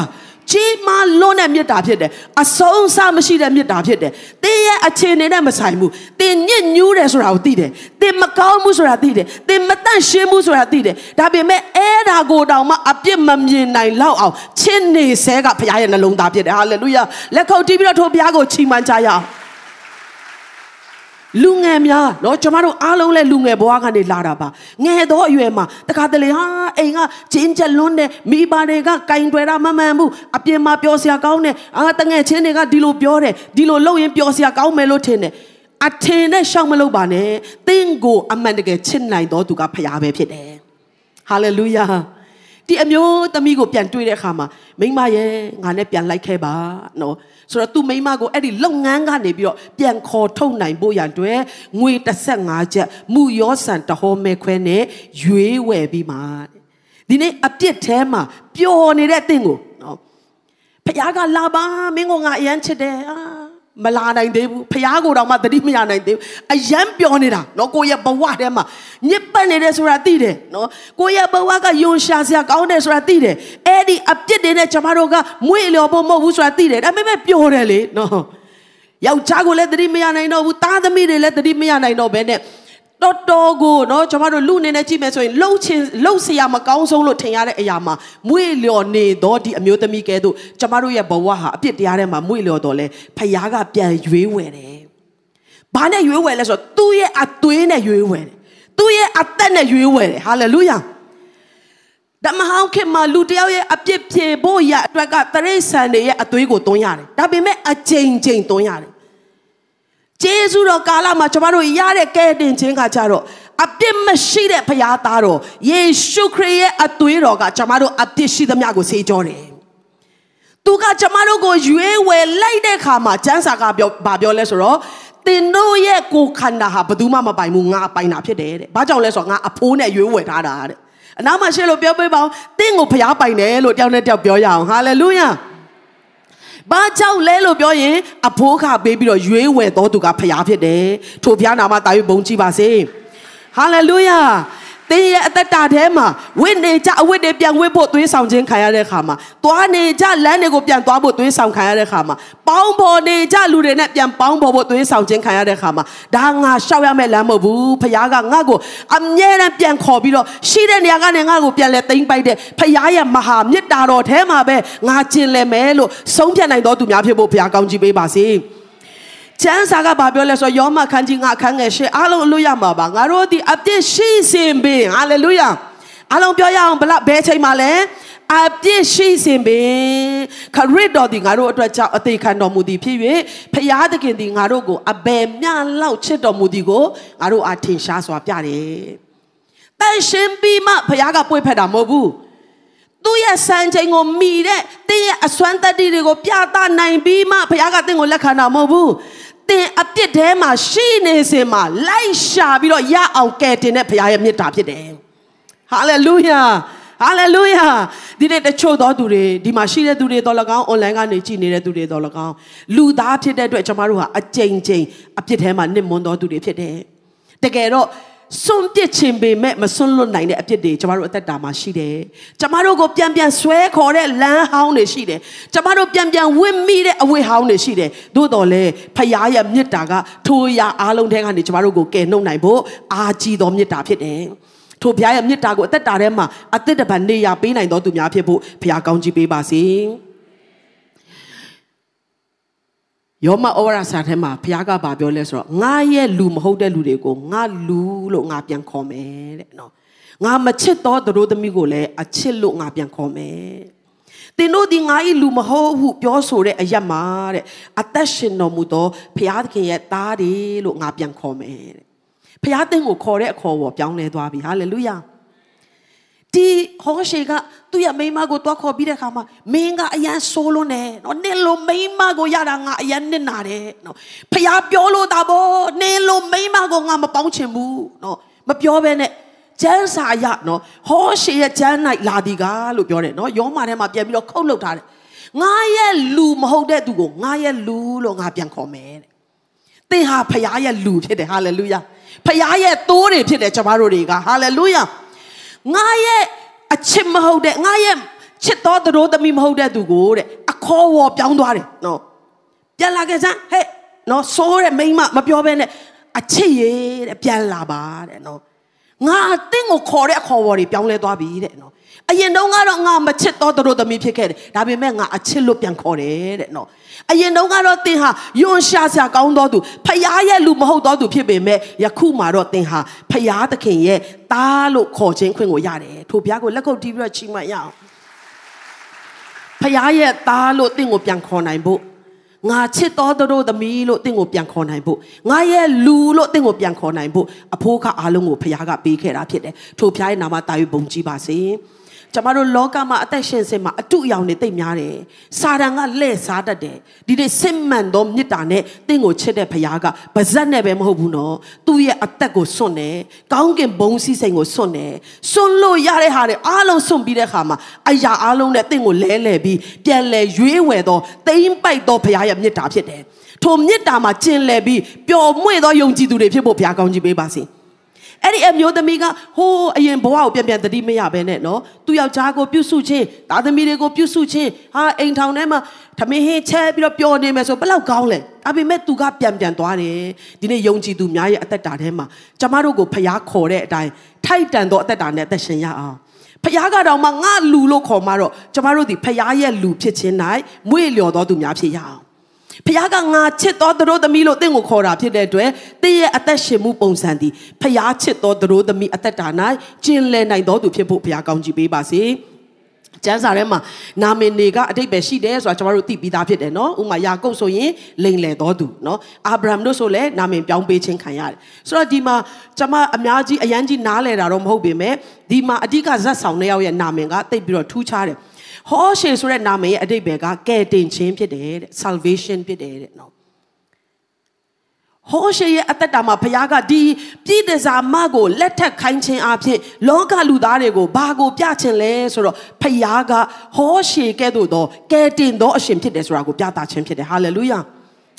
ကြီးမားလွန်းတဲ့မေတ္တာဖြစ်တယ်အဆုံးအစမရှိတဲ့မေတ္တာဖြစ်တယ်တင်းရဲ့အခြေအနေနဲ့မဆိုင်ဘူးတင်းညစ်ညူးတယ်ဆိုတာကိုသိတယ်တင်းမကောင်းဘူးဆိုတာသိတယ်တင်းမတန့်ရှင်းဘူးဆိုတာသိတယ်ဒါပေမဲ့အဲ့ဒါကိုတောင်မှအပြစ်မမြင်နိုင်လောက်အောင်ချစ်နေဆဲကဘုရားရဲ့နှလုံးသားဖြစ်တယ်ဟာလေလုယာလက်ခုပ်တီးပြီးတော့ထိုဘုရားကိုချီးမွမ်းကြရအောင် လူငယ်များနော်ကျမတို့အားလုံးလည်းလူငယ်ဘဝကနေလာတာပါငယ်သောအရွယ်မှာတခါတလေဟာအိမ်ကဂျင်းချက်လွန်းတဲ့မိဘတွေကကင်တွယ်တာမမှန်ဘူးအပြင်မှာပြောစရာကောင်းတယ်အာတငယ်ချင်းတွေကဒီလိုပြောတယ်ဒီလိုလုပ်ရင်ပြောစရာကောင်းမယ်လို့ထင်တယ်အထင်နဲ့ရှောက်မလုပ်ပါနဲ့သင်ကိုအမှန်တကယ်ချစ်နိုင်တော်သူကဖရားပဲဖြစ်တယ်ဟာလေလုယာဒီအမျိုးသမီးကိုပြန်တွေ့တဲ့အခါမှာမိမရဲ့ငါနဲ့ပြန်လိုက်ခဲ့ပါနော် ဆိုတော့သူမိမကိုအဲ့ဒီလုပ်ငန်းကနေပြီးတော့ပြန်ခေါ်ထုတ်နိုင်ဖို့ရန်အတွက်ငွေ35ချက်မူရောဆန်တဟောမဲခွဲနဲ့ရွေးဝယ်ပြီးမှဒီနေ့အပြစ်ထဲမှာပျော်နေတဲ့အသင်ကိုနော်ဖခင်ကလာပါမင်းကငါအရန်ချစ်တယ်အာ မလာနိုင်သေးဘူးဖះကိုတောင်မှတတိမရနိုင်သေးဘူးအယမ်းပြောနေတာနော်ကိုရဲ့ဘဝထဲမှာညစ်ပတ်နေတယ်ဆိုတာသိတယ်နော်ကိုရဲ့ဘဝကယွန်ရှာစရာကောင်းတယ်ဆိုတာသိတယ်အဲ့ဒီအပြစ်တွေနဲ့ကျမတို့ကမွေ့လျော်ဖို့မဟုတ်ဘူးဆိုတာသိတယ်ဒါပေမဲ့ပြောတယ်လေနော်ယောက်ျားကိုလည်းတတိမရနိုင်တော့ဘူးသားသမီးတွေလည်းတတိမရနိုင်တော့ဘဲနဲ့ တော်တော်ကိုเนาะကျွန်တော်တို့လူအနေနဲ့ကြည့်မယ်ဆိုရင်လှုပ်ချင်လှုပ်เสียမကောင်းဆုံးလို့ထင်ရတဲ့အရာမှာမွေလျော်နေတော့ဒီအမျိုးသမီးကဲတို့ကျွန်တော်တို့ရဲ့ဘဝဟာအပြစ်တရားထဲမှာမွေလျော်တော့လဲဖခင်ကပြန်ရွေးဝယ်တယ်။ဘာနဲ့ရွေးဝယ်လဲဆိုတော့သူ့ရဲ့အသွေးနဲ့ရွေးဝယ်တယ်။သူ့ရဲ့အသက်နဲ့ရွေးဝယ်တယ်။ဟာလေလုယာ။ဓမ္မဟောင်းခင်မှာလူတယောက်ရဲ့အပြစ်ဖြေဖို့ရအတွက်ကတရိษံတွေရဲ့အသွေးကိုသွင်းရတယ်။ဒါပေမဲ့အချိန်ချိန်သွင်းရတယ် ဂျေဇုတော်ကာလမှာကျွန်တော်တို့ရတဲ့ကဲတင်ခြင်းကကြတော့အပြစ်မရှိတဲ့ဖခင်သားတော်ယေရှုခရစ်ရဲ့အသွေးတော်ကကျွန်တော်တို့အပြစ်ရှိသမျှကိုဆေးကြောတယ်။သူကကျွန်တော်တို့ကိုရွေးဝယ်လိုက်တဲ့ခါမှာကျမ်းစာကပြောဘာပြောလဲဆိုတော့တင်တို့ရဲ့ကိုခန္ဓာဟာဘယ်သူမှမပိုင်ဘူးငါပိုင်တာဖြစ်တယ်တဲ့။ဘာကြောင့်လဲဆိုတော့ငါအဖိုးနဲ့ရွေးဝယ်ထားတာတဲ့အနားမှာရှေ့လို့ပြောပေးပါအောင်။တင်းကိုဖျားပိုင်တယ်လို့တယောက်နဲ့တယောက်ပြောရအောင်။ဟာလေလုယာ။ ဘာကြောင့်လဲလို့ပြောရင်အဖိုးခပေးပြီးတော့ရွေးဝယ်တော်သူကဖျားဖြစ်တယ်ထိုဖျားနာမတာ၍ဘုန်းကြီးပါစေဟာလေလုယာ တင်းရဲ့အသက်တာထဲမှာဝိနေကြအဝိတွေပြန်ဝိဖို့သွေးဆောင်ခြင်းခံရတဲ့ခါမှာသွားနေကြလမ်းတွေကိုပြန်သွားဖို့သွေးဆောင်ခံရတဲ့ခါမှာပေါင်းဖော်နေကြလူတွေနဲ့ပြန်ပေါင်းဖော်ဖို့သွေးဆောင်ခြင်းခံရတဲ့ခါမှာဒါငါရှောက်ရမယ့်လမ်းမဟုတ်ဘူးဖခင်ကငါ့ကိုအမြဲတမ်းပြန်ခေါ်ပြီးတော့ရှိတဲ့နေရာကနေငါ့ကိုပြန်လဲသိမ့်ပိုက်တဲ့ဖခင်ရဲ့မဟာမေတ္တာတော်ထဲမှာပဲငါကျင်လည်မယ်လို့ဆုံးဖြတ်နိုင်တော်သူများဖြစ်ဖို့ဖခင်ကောင်းချီးပေးပါစေ။ ကျမ်းစာကဘာပြောလဲဆိုယောမခန်းကြီးငါခန်းငယ်ရှေ့အားလုံးအလို့ရမှာပါငါတို့ဒီအပြစ်ရှိစင်ပင်ဟာလေလုယာအားလုံးပြောရအောင်ဘလဘယ်ချိန်မှာလဲအပြစ်ရှိစင်ပင်ခရစ်တော်ဒီငါတို့အတွက်ကြောင့်အသေးခံတော်မူသည်ဖြစ်၍ဖျားသခင်ဒီငါတို့ကိုအဘယ်မျှလောက်ချစ်တော်မူသည်ကိုငါတို့အထင်ရှားစွာပြတယ်တန်ရှင်ပြီးမှဖျားကပွေဖက်တာမဟုတ်ဘူးသူ့ရဲ့စံချိန်ကိုမိတဲ့တင်းရဲ့အစွမ်းတတ္တိတွေကိုပြသနိုင်ပြီးမှဘုရားကတင်းကိုလက်ခံတာမဟုတ်ဘူး တင်အပြစ်ထဲမှာရှိနေစင်မှာလိုက်ရှာပြီးတော့ရအောင်ကယ်တင်တဲ့ဘုရားရဲ့မြတ်တာဖြစ်တယ်ဟာလေလုယာဟာလေလုယာဒီနေ့တချို့သောသူတွေဒီမှာရှိတဲ့သူတွေတော်လကောင်း online ကနေကြည်နေတဲ့သူတွေတော်လကောင်းလူသားဖြစ်တဲ့အတွက်ကျွန်တော်တို့ဟာအကြိမ်ကြိမ်အပြစ်ထဲမှာနစ်မွန်းသောသူတွေဖြစ်တယ်တကယ်တော့ စွန့်ပစ်ခြင်းပေမဲ့မစွန့်လွတ်နိုင်တဲ့အဖြစ်တွေကျမတို့အသက်တာမှာရှိတယ်။ကျမတို့ကိုပြန်ပြန်ဆွဲခေါ်တဲ့လမ်းဟောင်းတွေရှိတယ်။ကျမတို့ပြန်ပြန်ဝင့်မိတဲ့အဝိဟောင်းတွေရှိတယ်။သို့တော်လည်းဖခင်ရဲ့မေတ္တာကထိုအရာအားလုံးထဲကနေကျမတို့ကိုကယ်နှုတ်နိုင်ဖို့အားကြီးသောမေတ္တာဖြစ်တယ်။ထိုဘုရားရဲ့မေတ္တာကိုအသက်တာထဲမှာအသက်တပံနေရပေးနိုင်တော်သူများဖြစ်ဖို့ဘုရားကောင်းချီးပေးပါစေ။ ယောမဩဝါဒစာထဲမှာဘုရားကဗာပြောလဲဆိုတော့ငါရဲ့လူမဟုတ်တဲ့လူတွေကိုငါလူလို့ငါပြန်ခေါ်မယ်တဲ့နော်ငါမချစ်သောသူတို့သမီးကိုလည်းအချစ်လို့ငါပြန်ခေါ်မယ်သင်တို့ဒီငါ၏လူမဟုတ်ဟုပြောဆိုတဲ့အယက်မှာတဲ့အသက်ရှင်တော်မူသောဘုရားသခင်ရဲ့သားတွေလို့ငါပြန်ခေါ်မယ်တဲ့ဘုရားသင်ကိုခေါ်တဲ့အခေါ်ပေါ်ပြောင်းလဲသွားပြီဟာလေလုယာ ဒီဟောရှေကသူ့ရဲ့မိန်းမကိုတွားခေါ်ပြီးတဲ့အခါမှာမင်းကအရန်ဆိုးလို့နဲ့နော်နင်လိုမိန်းမကိုရတာငါအရန်နစ်နာတယ်နော်ဖះပြောလို့တာဗောနင်လိုမိန်းမကိုငါမပေါင်းချင်ဘူးနော်မပြောဘဲနဲ့ကျမ်းစာရနော်ဟောရှေရဲ့ကျမ်း၌လာဒီကားလို့ပြောတယ်နော်ယောမထဲမှာပြန်ပြီးတော့ခုတ်လုတ်ထားတယ်ငါရဲ့လူမဟုတ်တဲ့သူကိုငါရဲ့လူလို့ငါပြန်ခေါ်မယ်တဲ့သင်ဟာဖះရဲ့လူဖြစ်တယ်ဟာလေလုယာဖះရဲ့သိုးတွေဖြစ်တယ်ကျွန်တော်တို့တွေကဟာလေလုယာ ငါရဲ့အချစ်မဟုတ်တဲ့ငါရဲ့ချစ်တော်သူသမီးမဟုတ်တဲ့သူကိုတဲ့အခေါ်ဝေါ်ပြောင်းသွားတယ်နော်ပြန်လာခဲ့စမ်းဟဲ့နော်ဆိုးတဲ့မိန်းမမပြောဘဲနဲ့အချစ်ရေးတဲ့ပြန်လာပါတဲ့နော်ငါအတင်းကိုခေါ်တဲ့အခေါ်ဝေါ်တွေပြောင်းလဲသွားပြီတဲ့နော် အရင်တုန်းကတော့ငါမချစ်တော်သူသမီးဖြစ်ခဲ့တယ်ဒါပေမဲ့ငါအချစ်လို့ပြန်ခေါ်တယ်တဲ့နော်အရင်တုန်းကတော့သင်ဟာယွန်ရှာစရာကောင်းတော်သူဖယားရဲ့လူမဟုတ်တော်သူဖြစ်ပေမဲ့ယခုမှတော့သင်ဟာဖယားသခင်ရဲ့သားလို့ခေါ်ခြင်းခွင့်ကိုရတယ်ထိုဘုရားကိုလက်ခုပ်တီးပြီးတော့ချီးမွမ်းရအောင်ဖယားရဲ့သားလို့သင်ကိုပြန်ခေါ်နိုင်ဖို့ငါချစ်တော်တို့သမီးလို့တင့်ကိုပြန်ခေါ်နိုင်ဖို့ငါရဲ့လူလို့တင့်ကိုပြန်ခေါ်နိုင်ဖို့အဖိုးကအားလုံးကိုဖခင်ကပေးခဲ့တာဖြစ်တယ်ထိုဖခင်ရဲ့နာမတာယူပုံကြည်ပါစေ ကျမတို့လောကမှာအသက်ရှင်စင်မှာအတုအယောင်တွေတိတ်များတယ်စာတန်ကလှည့်စားတတ်တယ်ဒီနေ့စစ်မှန်သောမေတ္တာနဲ့တင့်ကိုချစ်တဲ့ဖခင်ကဗဇက်နဲ့ပဲမဟုတ်ဘူးနော်သူ့ရဲ့အသက်ကိုစွန့်တယ်ကောင်းကင်ဘုံစည်းစိမ်ကိုစွန့်တယ်စွန့်လို့ရတဲ့ဟာတွေအားလုံးစွန့်ပြီးတဲ့ခါမှာအရာအားလုံးနဲ့တင့်ကိုလဲလှယ်ပြီးပြန်လဲရွေးဝယ်သောတိမ့်ပိုက်သောဖခင်ရဲ့မေတ္တာဖြစ်တယ်ထိုမေတ္တာမှာကျင်လည်ပြီးပျော်မွေ့သောယုံကြည်သူတွေဖြစ်ဖို့ဘုရားကောင်းကြီးပေးပါစေ။ အဲ့ဒီအမျိုးသမီးကဟိုးအရင်ဘဝကိုပြန်ပြန်တတိမရပဲနဲ့နော်သူယောက်ျားကိုပြုစုခြင်းသားသမီးတွေကိုပြုစုခြင်းဟာအိမ်ထောင်ထဲမှာထမင်းဟင်းချဲပြီးတော့ပျော်နေမယ်ဆိုဘယ်လောက်ကောင်းလဲဒါပေမဲ့သူကပြန်ပြန်သွားတယ်ဒီနေ့ယုံကြည်သူများရဲ့အသက်တာထဲမှာကျမတို့ကိုဖျားခေါ်တဲ့အတိုင်းထိုက်တန်သောအသက်တာနဲ့အသက်ရှင်ရအောင်ဖခင်ကတော့မှငါလူလို့ခေါ်မှတော့ကျမတို့ဒီဖခင်ရဲ့လူဖြစ်ခြင်း၌မွေ့လျော်တော်သူများဖြစ်ရအောင် ဖခင်ကငါချစ်တော်သူတို့သမီးလို့တင့်ကိုခေါ်တာဖြစ်တဲ့အတွက်တင်းရဲ့အသက်ရှင်မှုပုံစံဒီဖခင်ချစ်တော်သူတို့သမီးအသက်တာ၌ကျင်လည်နိုင်တော်သူဖြစ်ဖို့ဖခင်ကောင်းချီးပေးပါစေကျမ်းစာထဲမှာနာမည်တွေကအတိတ်ပဲရှိတယ်ဆိုတာကျွန်တော်တို့သိပြီးသားဖြစ်တယ်နော်ဥမာယာကုပ်ဆိုရင်လိန်လေတော်သူနော်အာဗြဟံတို့ဆိုလည်းနာမည်ပြောင်းပေးခြင်းခံရတယ်ဆိုတော့ဒီမှာကျွန်မအများကြီးအရန်ကြီးနားလဲတာတော့မဟုတ်ပေမဲ့ဒီမှာအဓိကဇက်ဆောင်တဲ့ယောက်ရဲ့နာမည်ကတိတ်ပြီးတော့ထူးခြားတယ် ဟောရှေဆိုတဲ့နာမည်ရဲ့အတိတ်ပဲကကယ်တင်ခြင်းဖြစ်တယ်တဲ့ salvation ဖြစ်တယ်တဲ့နော်ဟောရှေရဲ့အသက်တာမှာဘုရားကဒီပြည်တစားမကိုလက်ထက်ခိုင်းခြင်းအဖြစ်လောကလူသားတွေကိုဘာကိုပြခြင်းလဲဆိုတော့ဘုရားကဟောရှေကဲ့သို့သောကယ်တင်သောအရှင်ဖြစ်တယ်ဆိုတာကိုပြသခြင်းဖြစ်တယ်ဟာလေလုယာ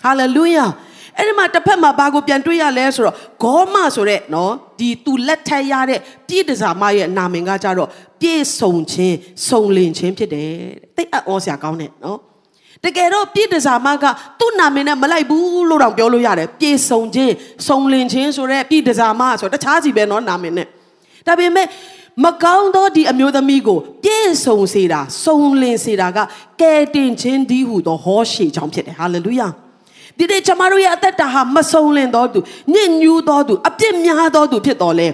ဟာလေလုယာ အဲ့ဒီမှာတစ်ဖက်မှာဘာကိုပြန်တွေ့ရလဲဆိုတော့ဂေါမဆိုတဲ့နော်ဒီသူလက်ထက်ရတဲ့ပြည်တစားမရဲ့နာမည်ကကြတော့ပြည့်စုံခြင်းစုံလင်ခြင်းဖြစ်တယ်တိတ်အောစရာကောင်းတယ်နော်တကယ်တော့ပြည့်တစားမကသူ့နာမည်နဲ့မလိုက်ဘူးလို့တော့ပြောလို့ရတယ်ပြည့်စုံခြင်းစုံလင်ခြင်းဆိုတဲ့ပြည့်တစားမဆိုတခြားစီပဲနော်နာမည်နဲ့ဒါပေမဲ့မကောင်းသောဒီအမျိုးသမီးကိုပြည့်စုံစေတာစုံလင်စေတာကကယ်တင်ခြင်းဒီဟုသောဟောရှေကြောင့်ဖြစ်တယ်ဟာလေလုယာ ဒီနေ့ကျမတို့ရဲ့အသက်တာဟာမဆုံးလင်တော်သူညစ်ညူးတော်သူအပြစ်များတော်သူဖြစ်တော်လဲ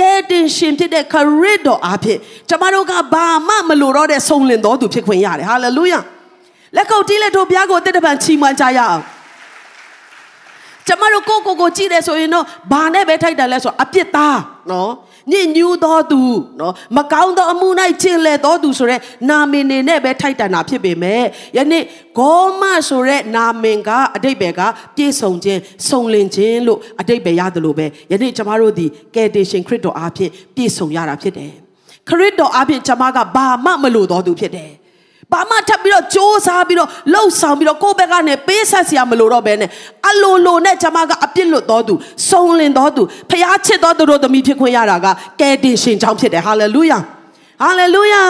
ကဲတင်ရှင်ဖြစ်တဲ့ခရစ်တော်အားဖြင့်ကျမတို့ကဘာမှမလိုတော့တဲ့ဆုံးလင်တော်သူဖြစ်ခွင့်ရတယ်ဟာလေလုယာလက်ကုပ်တီးလက်တို့ဘုရားကိုတက်တပံချီးမွမ်းကြရအောင်ကျမတို့ကိုကိုကိုကြည့်တယ်ဆိုရင်တော့ဘာနဲ့ပဲထိုက်တယ်လဲဆိုအပြစ်သားနော် ညစ်ညူးသောသူနော်မကောင်းသောအမှု၌ကျင်လည်သောသူဆိုရဲနာမည်နေနဲ့ပဲထိုက်တန်တာဖြစ်ပေမဲ့ယနေ့ဂေါမဆိုရဲနာမည်ကအတိတ်ပဲကပြည့်စုံခြင်းစုံလင်ခြင်းလို့အတိတ်ပဲရတယ်လို့ပဲယနေ့ကျမတို့ဒီကယ်တင်ရှင်ခရစ်တော်အားဖြင့်ပြည့်စုံရတာဖြစ်တယ်ခရစ်တော်အားဖြင့်ကျမကဘာမှမလိုတော်သူဖြစ်တယ် ဘာမှထပ်ပြီးတော့စ조사ပြီးတော့လှုပ်ဆောင်ပြီးတော့ကိုယ့်ဘက်ကနေပေးဆက်စရာမလိုတော့ဘဲနဲ့အလိုလိုနဲ့ကျွန်မကအပြစ်လွတ်တော်သူစုံလင်တော်သူဖျားချစ်တော်သူတို့သမီးဖြစ်ခွင့်ရတာကကယ်တင်ရှင်ကြောင့်ဖြစ်တယ်ဟာလေလုယာဟာလေလုယာ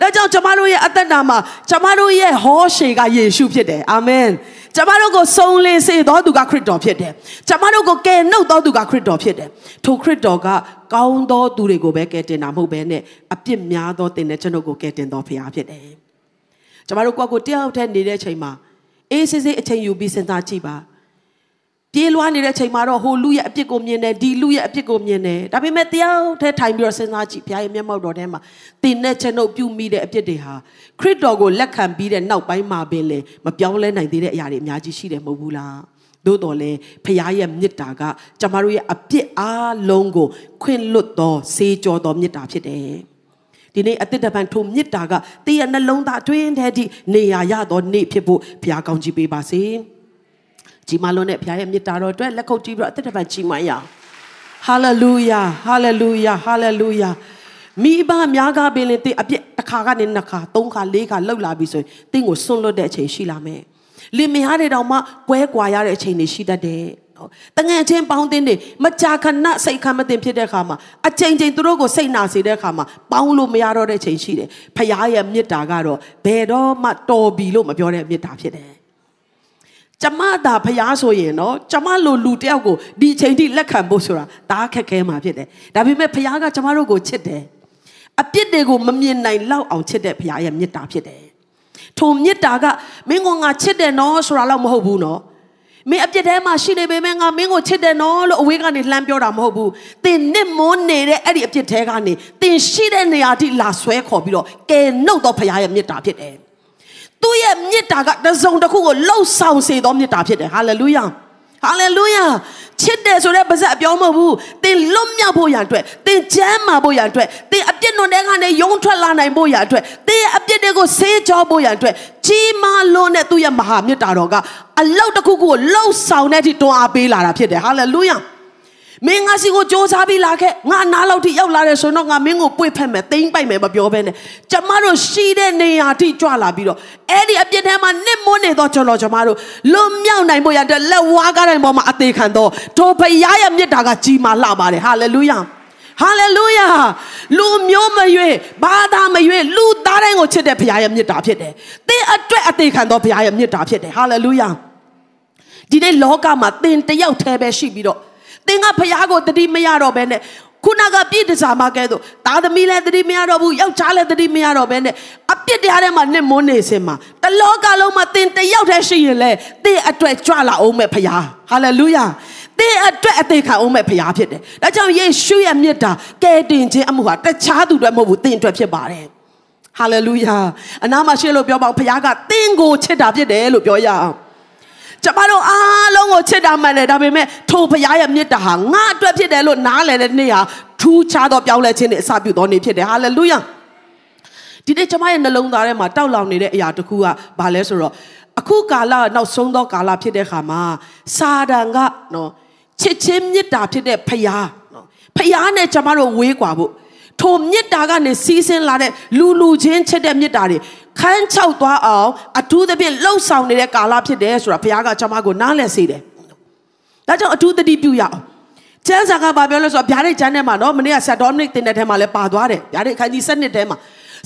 ဒါကြောင့်ကျွန်မတို့ရဲ့အသက်တာမှာကျွန်မတို့ရဲ့ဟောရှေကယေရှုဖြစ်တယ်အာမင်ကျမတို့ကိုစုံလင်စေတော်သူကခရစ်တော်ဖြစ်တယ်။ကျမတို့ကိုကယ်နှုတ်တော်သူကခရစ်တော်ဖြစ်တယ်။ထိုခရစ်တော်ကကောင်းသောသူတွေကိုပဲကယ်တင်တာမဟုတ်ဘဲနဲ့အပြစ်များသောတင်တဲ့ကျွန်ုပ်ကိုကယ်တင်တော်ဖရားဖြစ်တယ်။ ကျမတို့ကိုယ့်ကိုတယောက်တည်းနေတဲ့အချိန်မှာအေးစစ်စစ်အချိန်ယူပြီးစဉ်းစားကြည့်ပါပြေးလွှားနေတဲ့အချိန်မှာတော့ဟိုလူရဲ့အပြစ်ကိုမြင်တယ်ဒီလူရဲ့အပြစ်ကိုမြင်တယ်ဒါပေမဲ့တယောက်တည်းထိုင်ပြီးတော့စဉ်းစားကြည့်ဘုရားရဲ့မျက်မှောက်တော်ထဲမှာတင်တဲ့ကျွန်ုပ်ပြုမိတဲ့အပြစ်တွေဟာခရစ်တော်ကိုလက်ခံပြီးတဲ့နောက်ပိုင်းမှာပင်လေမပြောင်းလဲနိုင်သေးတဲ့အရာတွေအများကြီးရှိတယ်မဟုတ်ဘူးလားသို့တော်လဲဖခင်ရဲ့မေတ္တာကကျမတို့ရဲ့အပြစ်အားလုံးကိုခွင့်လွတ်သောစေကြောသောမေတ္တာဖြစ်တယ် ဒီနေ့အသစ်တပံထိုမြစ်တာကတည့်ရဲ့နှလုံးသားတွင်းထဲထိနေရာရသောနေ့ဖြစ်ဖို့ဘုရားကောင်းချီးပေးပါစေ။ကြီးမလုံးနဲ့ဘုရားရဲ့မြစ်တာတော်အတွက်လက်ခုပ်တီးပြီးတော့အသစ်တပံကြီးမွမ်းရအောင်။ဟာလေလုယာဟာလေလုယာဟာလေလုယာမိဘများကားပင်လေတင်းအပြစ်တစ်ခါကနေနှစ်ခါသုံးခါလေးခါလှုပ်လာပြီဆိုရင်တင်းကိုစွန့်လွတ်တဲ့အချိန်ရှိလာမယ်။လင်မယားတွေတောင်မှကွဲကွာရတဲ့အချိန်တွေရှိတတ်တယ်။ တငယ်ချင်းပေါင်းတင်တွေမကြာခဏစိတ်ခံမတင်ဖြစ်တဲ့အခါမှာအချိန်ချင်းသူတို့ကိုစိတ်နာစေတဲ့အခါမှာပေါင်းလို့မရတော့တဲ့ချိန်ရှိတယ်ဖခင်ရဲ့မေတ္တာကတော့ဘယ်တော့မှတော်ပြီလို့မပြောတဲ့မေတ္တာဖြစ်တယ်ကျမသာဖျားဆိုရင်တော့ကျမလိုလူတယောက်ကိုဒီအချိန်ထိလက်ခံဖို့ဆိုတာဒါခက်ခဲမှာဖြစ်တယ်ဒါပေမဲ့ဖျားကကျမတို့ကိုချစ်တယ်အပြစ်တွေကိုမမြင်နိုင်လောက်အောင်ချစ်တဲ့ဖျားရဲ့မေတ္တာဖြစ်တယ်ထိုမေတ္တာကမင်းကငါချစ်တယ်နော်ဆိုတာတော့မဟုတ်ဘူးနော် မင်းအပြစ်ထဲမှာရှိနေပေမဲ့ငါမင်းကိုချစ်တယ်နော်လို့အဝေးကနေလှမ်းပြောတာမဟုတ်ဘူး။သင်နစ်မွန်းနေတဲ့အဲ့ဒီအပြစ်ထဲကနေသင်ရှိတဲ့နေရာထိလာဆွဲခေါ်ပြီးတော့ကယ်နှုတ်တော့ဖခင်ရဲ့မေတ္တာဖြစ်တယ်။သူ့ရဲ့မေတ္တာကတစုံတစ်ခုကိုလှုပ်ဆောင်စေသောမေတ္တာဖြစ်တယ်။ဟာလေလုယာ။ဟာလေလုယာ ချစ်တယ်ဆိုတဲ့ပါဇက်အပြောမဟုတ်ဘူးသင်လွတ်မြောက်ဖို့ရန်အတွက်သင်ချမ်းမာဖို့ရန်အတွက်သင်အပြစ်နွန်တဲ့ကနေယုံထွက်လာနိုင်ဖို့ရန်အတွက်သင်အပြစ်တွေကိုဆေးကြောဖို့ရန်အတွက်ကြီးမားလွန်းတဲ့သူ့ရဲ့မဟာမြတ်တာတော်ကအလောက်တစ်ခုခုကိုလှုပ်ဆောင်တဲ့အထိတွန်းအားပေးလာတာဖြစ်တယ်ဟာလေလုယာ မင်းငါစီကိုစ조사ပြီးလာခဲ့ငါနားလောက်ထိရောက်လာတယ်ဆိုတော့ငါမင်းကိုပွေ့ဖက်မယ်တိမ့်ပိုက်မယ်မပြောဘဲနဲ့ကျမတို့ရှိတဲ့နေရာထိကြွလာပြီးတော့အဲ့ဒီအပြစ်ထဲမှာနစ်မွနေတော့ကျွန်တော်ကျမတို့လွတ်မြောက်နိုင်ဖို့ရတဲ့လက်ဝါးကားတိုင်းပေါ်မှာအသေးခံတော့ထိုဖရားရဲ့မြတ်တာကကြီးမားလှပါတယ်ဟာလေလုယာဟာလေလုယာလူမျိုးမရွေဘာသာမရွေလူသားတိုင်းကိုချစ်တဲ့ဘုရားရဲ့မြတ်တာဖြစ်တယ်။သင်အတွက်အသေးခံသောဘုရားရဲ့မြတ်တာဖြစ်တယ်။ဟာလေလုယာဒီနေ့လောကမှာသင်တယောက်တည်းပဲရှိပြီးတော့ သင်ကဖះကိုတတိမရတော့ဘဲနဲ့ခုနကပြည့်တစားမကဲတော့သားသမီးလည်းတတိမရတော့ဘူးယောက်ျားလည်းတတိမရတော့ဘဲနဲ့အပြစ်တရားထဲမှာနှစ်မွန်းနေစင်မှာတလောကလုံးမှာသင်တယောက်တည်းရှိရင်လေသင်အတွက်ကြွလာအောင်မဲ့ဖះဟာလေလုယာသင်အတွက်အသေးခံအောင်မဲ့ဖះဖြစ်တယ်ဒါကြောင့်ယေရှုရဲ့မြတ်တာကယ်တင်ခြင်းအမှုဟာတခြားသူတွေမဟုတ်ဘူးသင်အတွက်ဖြစ်ပါတယ်ဟာလေလုယာအနာမရှိလို့ပြောပါအောင်ဖះကသင်ကိုချစ်တာဖြစ်တယ်လို့ပြောရအောင် ကျမတို့အားလုံးကိုချစ်တာမှန်တယ်ဒါပေမဲ့ထိုဖရားရဲ့မေတ္တာဟာငါအတွက်ဖြစ်တယ်လို့နားလည်တဲ့နေ့ဟာထူးခြားသောပြောင်းလဲခြင်းနဲ့အစပြုသောနေ့ဖြစ်တယ်ဟာလေလုယာဒီနေ့ကျမရဲ့နှလုံးသားထဲမှာတောက်လောင်နေတဲ့အရာတစ်ခုကဘာလဲဆိုတော့အခုကာလနောက်ဆုံးသောကာလဖြစ်တဲ့ခါမှာစာတန်ကနော်ချစ်ချင်းမေတ္တာဖြစ်တဲ့ဖရားနော်ဖရားနဲ့ကျမတို့ဝေးကွာဖို့ထိုမေတ္တာကနေစီးဆင်းလာတဲ့လူလူချင်းချစ်တဲ့မေတ္တာတွေ ခန်းချောက်သွားအောင်အထူးသဖြင့်လှုပ်ဆောင်နေတဲ့ကာလဖြစ်တယ်ဆိုတာဘုရားကကျွန်မကိုနားလည်စေတယ်။ဒါကြောင့်အထူးသတိပြုရအောင်။ကျမ်းစာကဘာပြောလဲဆိုတော့ဗျာဒိတ်ကျမ်းထဲမှာနော်မနေ့ကဆက်ဒေါမနစ်တင်တဲ့ထဲမှာလည်းပါသွားတယ်။ဗျာဒိတ်ခန်းကြီး7နှစ်ထဲမှာ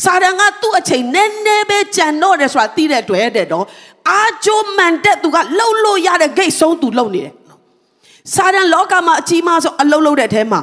စာရန်ကသူ့အချိန်နည်းနည်းပဲကြံတော့တယ်ဆိုတာသိတဲ့တွေ့တဲ့တော့အာကျိုးမှန်တဲ့သူကလှုပ်လို့ရတဲ့ဂိတ်ဆုံးသူလှုပ်နေတယ်။စာရန်လောကမှာအကြီးမားဆုံးအလုံးလုံးတဲ့ထဲမှာ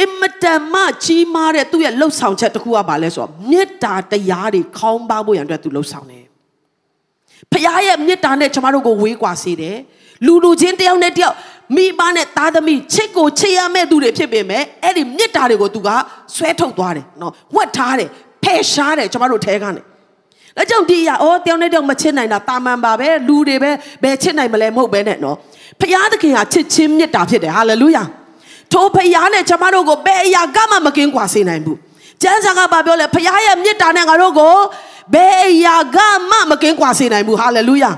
အင်မတန်မှကြီးမားတဲ့သူ့ရဲ့လှုပ်ဆောင်ချက်တစ်ခုကဘာလဲဆိုတော့မေတ္တာတရားတွေခေါင်းပါဖို့ရန်အတွက်သူလှုပ်ဆောင်တယ်။ဖခင်ရဲ့မေတ္တာနဲ့ကျမတို့ကိုဝေးကွာစေတယ်။လူလူချင်းတယောက်နဲ့တယောက်မိဘနဲ့သားသမီးချစ်ကိုချစ်ရမယ့်သူတွေဖြစ်ပေမဲ့အဲ့ဒီမေတ္တာတွေကိုသူကဆွဲထုတ်သွားတယ်နော်။ဝတ်ထားတယ်ဖယ်ရှားတယ်ကျမတို့ထဲကနေ။ဒါကြောင့်ဒီအရာအော်တယောက်နဲ့တယောက်မချစ်နိုင်တာတာမန်ပါပဲလူတွေပဲဘယ်ချစ်နိုင်မလဲမဟုတ်ပဲနဲ့နော်။ဖခင်သခင်ဟာချစ်ချင်းမေတ္တာဖြစ်တယ်ဟာလေလုယာ။ ထိုဖရားနဲ့ကျမတို့ကိုဘယ်အရာကမှမကင်းကွာစေနိုင်ဘူးကျမ်းစာကဘာပြောလဲဖရားရဲ့မေတ္တာနဲ့ငါတို့ကိုဘယ်အရာကမှမကင်းကွာစေနိုင်ဘူးဟာလေလုယာ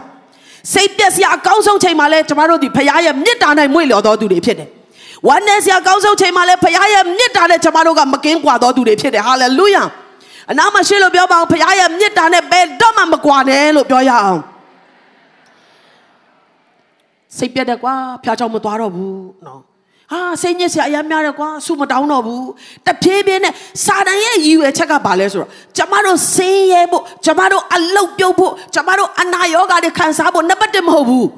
စိတ်ပြည့်စရာအကောင်းဆုံးချိန်မှာလဲကျမတို့ဒီဖရားရဲ့မေတ္တာနဲ့မွေ့လျော်တော်သူတွေဖြစ်တယ်ဝမ်းနည်းစရာအကောင်းဆုံးချိန်မှာလဲဖရားရဲ့မေတ္တာနဲ့ကျမတို့ကမကင်းကွာတော်သူတွေဖြစ်တယ်ဟာလေလုယာအနာမရှိလို့ပြောပါအောင်ဖခင်ရဲ့မေတ္တာနဲ့ဘယ်တော့မှမကွာနဲ့လို့ပြောရအောင်စိတ်ပြတ်တယ်ကွာဖျားချောင်းမသွားတော့ဘူးနော် ဟာစိတ်ညစ်စရာအများများတယ်ကွာဆူမတောင်းတော့ဘူးတဖြည်းဖြည်းနဲ့စာတန်ရဲ့ရည်ရွယ်ချက်ကဘာလဲဆိုတော့ကျမတို့ဆင်းရဲဖို့ကျမတို့အလုတ်ပြုတ်ဖို့ကျမတို့အနာရောဂါတွေခံစားဖို့နံပါတ်1မဟုတ်ဘူး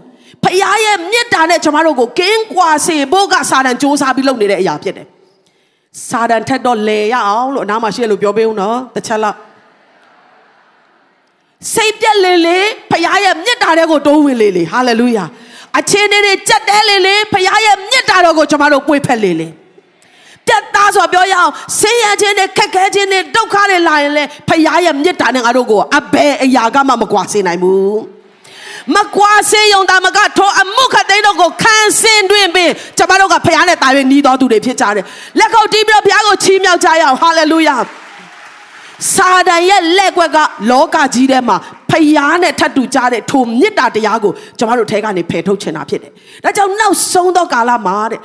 ဖခင်ရဲ့မေတ္တာနဲ့ကျမတို့ကိုကင်းကွာစေဖို့ကစာတန်စ조사ပြီးလုပ်နေတဲ့အရာဖြစ်တယ်စာတန်ထက်တော့လေရအောင်လို့အနားမှာရှိရလို့ပြောပေးဦးနော်တစ်ချက်လောက်စိတ်ပြက်လေလေဖခင်ရဲ့မေတ္တာတွေကိုတိုးဝင်လေလေဟာလေလုယာ အချင်းတွေကြက်တဲလေလေဖခင်ရဲ့မေတ္တာတော်ကိုကျွန်တော်တို့ပွေဖက်လေလေပြတ်သားဆိုပြောရအောင်ဆင်းရဲခြင်းနဲ့ခက်ခဲခြင်းနဲ့ဒုက္ခတွေလာရင်လေဖခင်ရဲ့မေတ္တာနဲ့ငါတို့ကိုအဘယ်အရာကမှမကွာစေနိုင်ဘူးမကွာစေယုံတာမကထောအမှုခသိန်းတို့ကိုခံစင်တွင်ပြီးကျွန်တော်တို့ကဖခင်နဲ့တာ၍ညီတော်သူတွေဖြစ်ကြတယ်လက်ခုပ်တီးပြီးတော့ဘုရားကိုချီးမြှောက်ကြရအောင်ဟာလေလုယာစာဒန်ရဲ့လက်ကွက်ကလောကကြီးထဲမှာ ဖယားနဲ့ထပ်တူကြတဲ့ထိုမေတ္တာတရားကိုကျွန်တော်တို့ထဲကနေဖယ်ထုတ်ချင်တာဖြစ်တယ်။ဒါကြောင့်နောက်ဆုံးသောကာလမှာတဲ့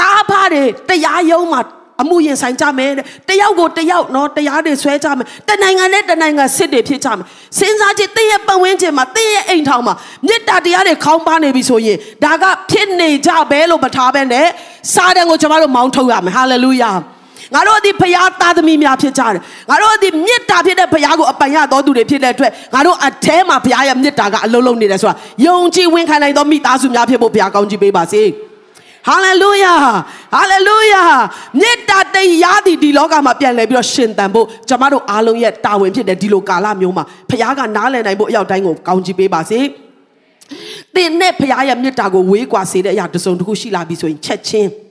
တားဖားတွေတရားရုံးမှာအမှုရင်ဆိုင်ကြမယ်တဲ့တယောက်ကိုတယောက်နော်တရားတွေဆွဲကြမယ်တနိုင်ငံနဲ့တနိုင်ငံစစ်တွေဖြစ်ကြမယ်စဉ်းစားကြည့်တင်းရဲ့ပတ်ဝန်းကျင်မှာတင်းရဲ့အိမ်ထောင်မှာမေတ္တာတရားတွေခေါင်းပါနေပြီဆိုရင်ဒါကဖြစ်နေကြပဲလို့မထားဘဲနဲ့စာတန်ကိုကျွန်တော်တို့မောင်းထုတ်ရမယ်ဟာလေလုယာ ငါတို့ဒီဖရားသားသမီးများဖြစ်ကြတယ်ငါတို့ဒီမေတ္တာဖြစ်တဲ့ဖရားကိုအပိုင်ရတော်သူတွေဖြစ်တဲ့အတွက်ငါတို့အแทမှာဖရားရဲ့မေတ္တာကအလုံးလုံးနေတယ်ဆိုတာယုံကြည်ဝင်ခံနိုင်သောမိသားစုများဖြစ်ဖို့ဖရားကောင်းချီးပေးပါစေဟာလေလုယာဟာလေလုယာမေတ္တာတရားဒီဒီလောကမှာပြန်လဲပြီးတော့ရှင်သန်ဖို့ကျွန်မတို့အားလုံးရဲ့တာဝန်ဖြစ်တယ်ဒီလိုကာလမျိုးမှာဖရားကနားလည်နိုင်ဖို့အရောက်တိုင်းကိုကောင်းချီးပေးပါစေတင်နဲ့ဖရားရဲ့မေတ္တာကိုဝေးကွာစေတဲ့အရာတစ်စုံတစ်ခုရှိလာပြီဆိုရင်ချက်ချင်း။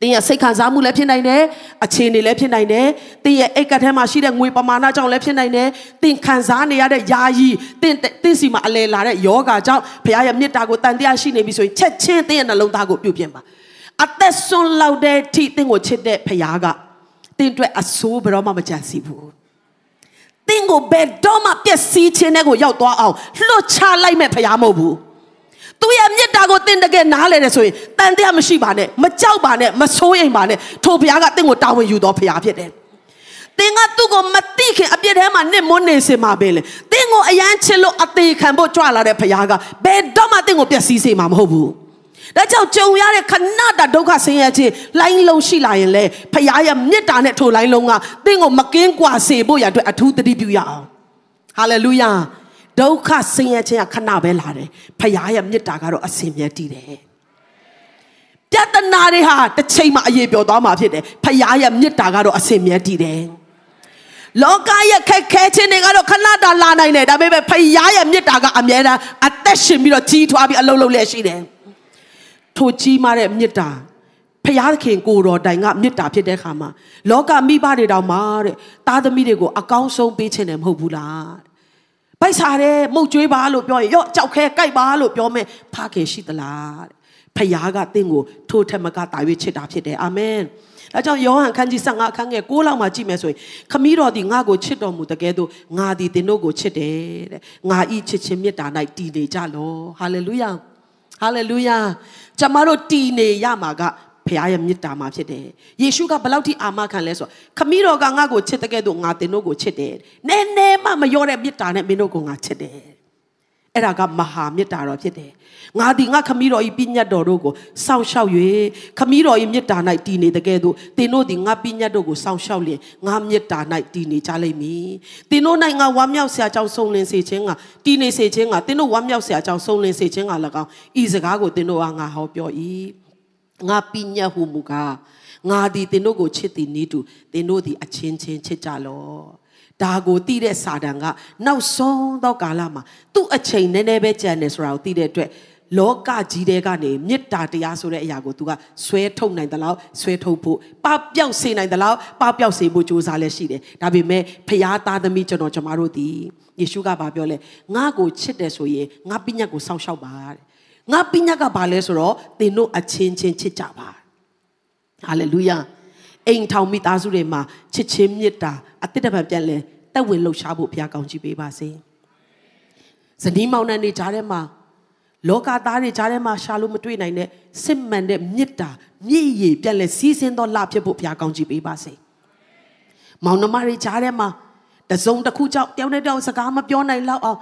တင်းရဲ့စိတ်ခံစားမှုလည်းဖြစ်နိုင်တယ်။အခြေအနေလည်းဖြစ်နိုင်တယ်။တင်းရဲ့အိတ်ကထဲမှာရှိတဲ့ငွေပမာဏကြောင့်လည်းဖြစ်နိုင်တယ်။တင်းခံစားနေရတဲ့ယာယီတင်းတင်းစီမှာအလဲလာတဲ့ယောဂါကြောင့်ဘုရားရဲ့မေတ္တာကိုတန်တရားရှိနေပြီဆိုရင်ချက်ချင်းတင်းရဲ့နှလုံးသားကိုပြုပြင်ပါ။အသက်ဆွန်လောက်တဲ့ထိတင်းကိုချစ်တဲ့ဘုရားကတင်းအတွက်အဆိုးဘယ်တော့မှမကြံစီဘူး။တင်းကိုဘယ်တော့မှပျက်စီးခြင်းတဲ့ကိုရောက်သွားအောင်လွတ်ချလိုက်မဲ့ဘုရားမဟုတ်ဘူး။ သူရဲ့မေတ္တာကိုသင်တကယ်နားလဲတယ်ဆိုရင်တန်တရားမရှိပါနဲ့မကြောက်ပါနဲ့မဆိုးရိမ်ပါနဲ့ထိုဘုရားကသင်ကိုတာဝန်ယူတော်ဘုရားဖြစ်တယ်သင်ကသူ့ကိုမသိခင်အပြစ်ထဲမှာနစ်မွနေစင်မှာပဲလေသင်ကိုအယမ်းချစ်လို့အသေးခံဖို့ကြွလာတဲ့ဘုရားကဘယ်တော့မှသင်ကိုပျက်စီးစေမှာမဟုတ်ဘူးဒါကြောင့်ကြုံရတဲ့ခဏတာဒုက္ခဆင်းရဲခြင်းလိုင်းလုံးရှိလာရင်လေဖခင်ရဲ့မေတ္တာနဲ့ထိုလိုင်းလုံးကသင်ကိုမကင်းကွာစေဖို့ရအတွက်အထူးသတိပြုရအောင်ဟာလေလုယာ ဒုက္ခဆင်းရဲခြင်းကခဏပဲလာတယ်ဖခင်ရဲ့မေတ္တာကတော့အစဉ်မြဲတည်တယ်ပြဿနာတွေဟာတစ်ချိန်မှအရေးပြောသွားမှာဖြစ်တယ်ဖခင်ရဲ့မေတ္တာကတော့အစဉ်မြဲတည်တယ်လောကရဲ့ခက်ခဲခြင်းတွေကတော့ခဏတာလာနိုင်တယ်ဒါပေမဲ့ဖခင်ရဲ့မေတ္တာကအမြဲတမ်းအသက်ရှင်ပြီးတော့ကြီးထွားပြီးအလုံးလုံးလက်ရှိတယ်ထိုကြီးမားတဲ့မေတ္တာဖျားခင်ကိုတော်တိုင်ကမေတ္တာဖြစ်တဲ့ခါမှာလောကမိဘတွေတောင်မှတဲ့သားသမီးတွေကိုအကောင်းဆုံးပေးခြင်းတယ်မဟုတ်ဘူးလား ပိုက်စားတယ်မှုတ်ကျွေးပါလို့ပြောရင်ရော့ကြောက်ခဲကြိုက်ပါလို့ပြောမယ်ဖခင်ရှိသလားတဲ့ဖခင်ကတင့်ကိုထိုးထက်မကတာ၍ချစ်တာဖြစ်တယ်အာမင်အဲကြောင့်ယောဟန်ခန်းကြီး15အခန်းငယ်6လောက်မှာကြည့်မယ်ဆိုရင်ခမည်းတော်ဒီငါ့ကိုချစ်တော်မူတကယ်တော့ငါဒီတင်တို့ကိုချစ်တယ်တဲ့ငါဤချစ်ခြင်းမေတ္တာ၌တည်နေကြလောဟာလေလုယာဟာလေလုယာကျမတို့တည်နေရမှာက ဖခင်ရဲ့မေတ္တာမှာဖြစ်တယ်။ယေရှုကဘယ်လောက်ထိအာမခံလဲဆိုတော့ခမည်းတော်ကငါ့ကိုချစ်တဲ့ကဲ့သို့ငါတင်တို့ကိုချစ်တယ်။နည်းနည်းမှမရောတဲ့မေတ္တာနဲ့မင်းတို့ကိုငါချစ်တယ်။အဲ့ဒါကမဟာမေတ္တာတော်ဖြစ်တယ်။ငါဒီငါခမည်းတော်ဤပညတ်တော်တို့ကိုစောင့်ရှောက်၍ခမည်းတော်ဤမေတ္တာ၌တည်နေတဲ့ကဲ့သို့တင်တို့ဒီငါပညတ်တို့ကိုစောင့်ရှောက်လျင်ငါမေတ္တာ၌တည်နေကြလိမ့်မည်။တင်တို့၌ငါဝမ်းမြောက်စရာကြောင့်ဆုံးလင်းစေခြင်းကတည်နေစေခြင်းကတင်တို့ဝမ်းမြောက်စရာကြောင့်ဆုံးလင်းစေခြင်းက၎င်းဤစကားကိုတင်တို့ကငါဟောပြော၏။ ငါပိညတ်ဟုမူကားငါသည်သင်တို့ကိုချစ်သည်နည်းတူသင်တို့သည်အချင်းချင်းချစ်ကြလော့ဒါကိုသိတဲ့စာတန်ကနောက်ဆုံးသောကာလမှာသူ့အချိန်နည်းနည်းပဲကြံနေဆိုတာကိုသိတဲ့အတွက်လောကကြီးတဲ့ကနေမေတ္တာတရားဆိုတဲ့အရာကို तू ကဆွဲထုတ်နိုင်တယ်လို့ဆွဲထုတ်ဖို့ပပျောက်စေနိုင်တယ်လို့ပပျောက်စေဖို့ကြိုးစားလဲရှိတယ်ဒါပေမဲ့ဖျားသားသမီးကျွန်တော်ကျမတို့ဒီယေရှုကဘာပြောလဲငါ့ကိုချစ်တယ်ဆိုရင်ငါပညာကိုစောင့်ရှောက်ပါတဲ့ ငါပညာကဘာလဲဆိုတော့သင်တို့အချင်းချင်းချစ်ကြပါဟာလေလုယာအိမ်ထောင်မိသားစုတွေမှာချစ်ချင်းမေတ္တာအတိတ်တပံပြန်လဲတက်ဝင်လှုပ်ရှားဖို့ဘုရားကောင်းချီးပေးပါစေဇနီးမောင်နှံတွေကြားထဲမှာလောကသားတွေကြားထဲမှာရှာလို့မတွေ့နိုင်တဲ့စစ်မှန်တဲ့မေတ္တာမြည်ရည်ပြန်လဲစီးဆင်းသောလဖြစ်ဖို့ဘုရားကောင်းချီးပေးပါစေမောင်နှမတွေကြားထဲမှာတစုံတစ်ခုကြောင့်တယောက်နဲ့တယောက်စကားမပြောနိုင်တော့အောင်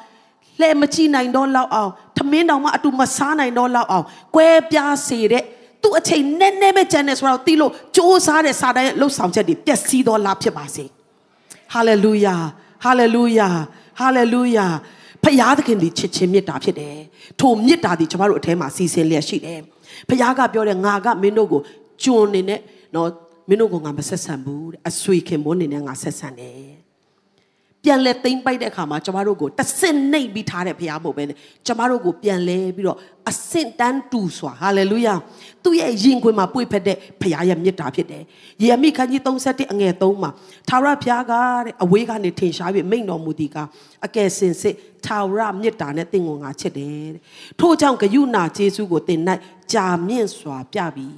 လှဲမကြည့်နိုင်တော့လောက်အောင်ထမင်းတောင်မှအတူမစားနိုင်တော့လောက်အောင်ကွဲပြားစေတဲ့သူ့အချိန်နဲ့နဲ့ပဲကြံနေဆိုတော့တီးလို့စ조사တဲ့စာတိုင်းလှုပ်ဆောင်ချက်တွေပျက်စီးတော့လားဖြစ်ပါစေဟာလေလုယာဟာလေလုယာဟာလေလုယာဖယားသခင်ဒီချစ်ချင်းမေတ္တာဖြစ်တယ်ထိုမေတ္တာဒီကျမတို့အထဲမှာစီစဉ်လျက်ရှိတယ်ဖယားကပြောတယ်ငါကမင်းတို့ကိုကျွန်နေနဲ့နော်မင်းတို့ကငါမဆက်ဆံဘူးတဲ့အဆွေခင်မွန်းနေနဲ့ငါဆက်ဆံတယ် ပြန်လဲသိမ့်ပိုက်တဲ့အခါမှာကျမတို့ကိုတဆင့်နှိပ်ပြီးထားတဲ့ဘုရားမဟုတ်ပဲနဲ့ကျမတို့ကိုပြန်လဲပြီးတော့အဆင့်တန်းတူစွာဟာလေလုယာသူ့ရဲ့ရင်ခွင်မှာပွေဖက်တဲ့ဘုရားရဲ့မြတ်တာဖြစ်တယ်ယေရမိခန်းကြီး31အငယ်3မှာထာဝရဘုရားကတဲ့အဝေးကနေထင်ရှားပြီးမိန့်တော်မူသည်ကအကယ်စင်စစ်ထာဝရမြတ်တာနဲ့တင့်ကိုငါချစ်တယ်ထို့ကြောင့်ဂယုဏကျေးဇူးကိုတင်၌ကြာမြင့်စွာပြပြီ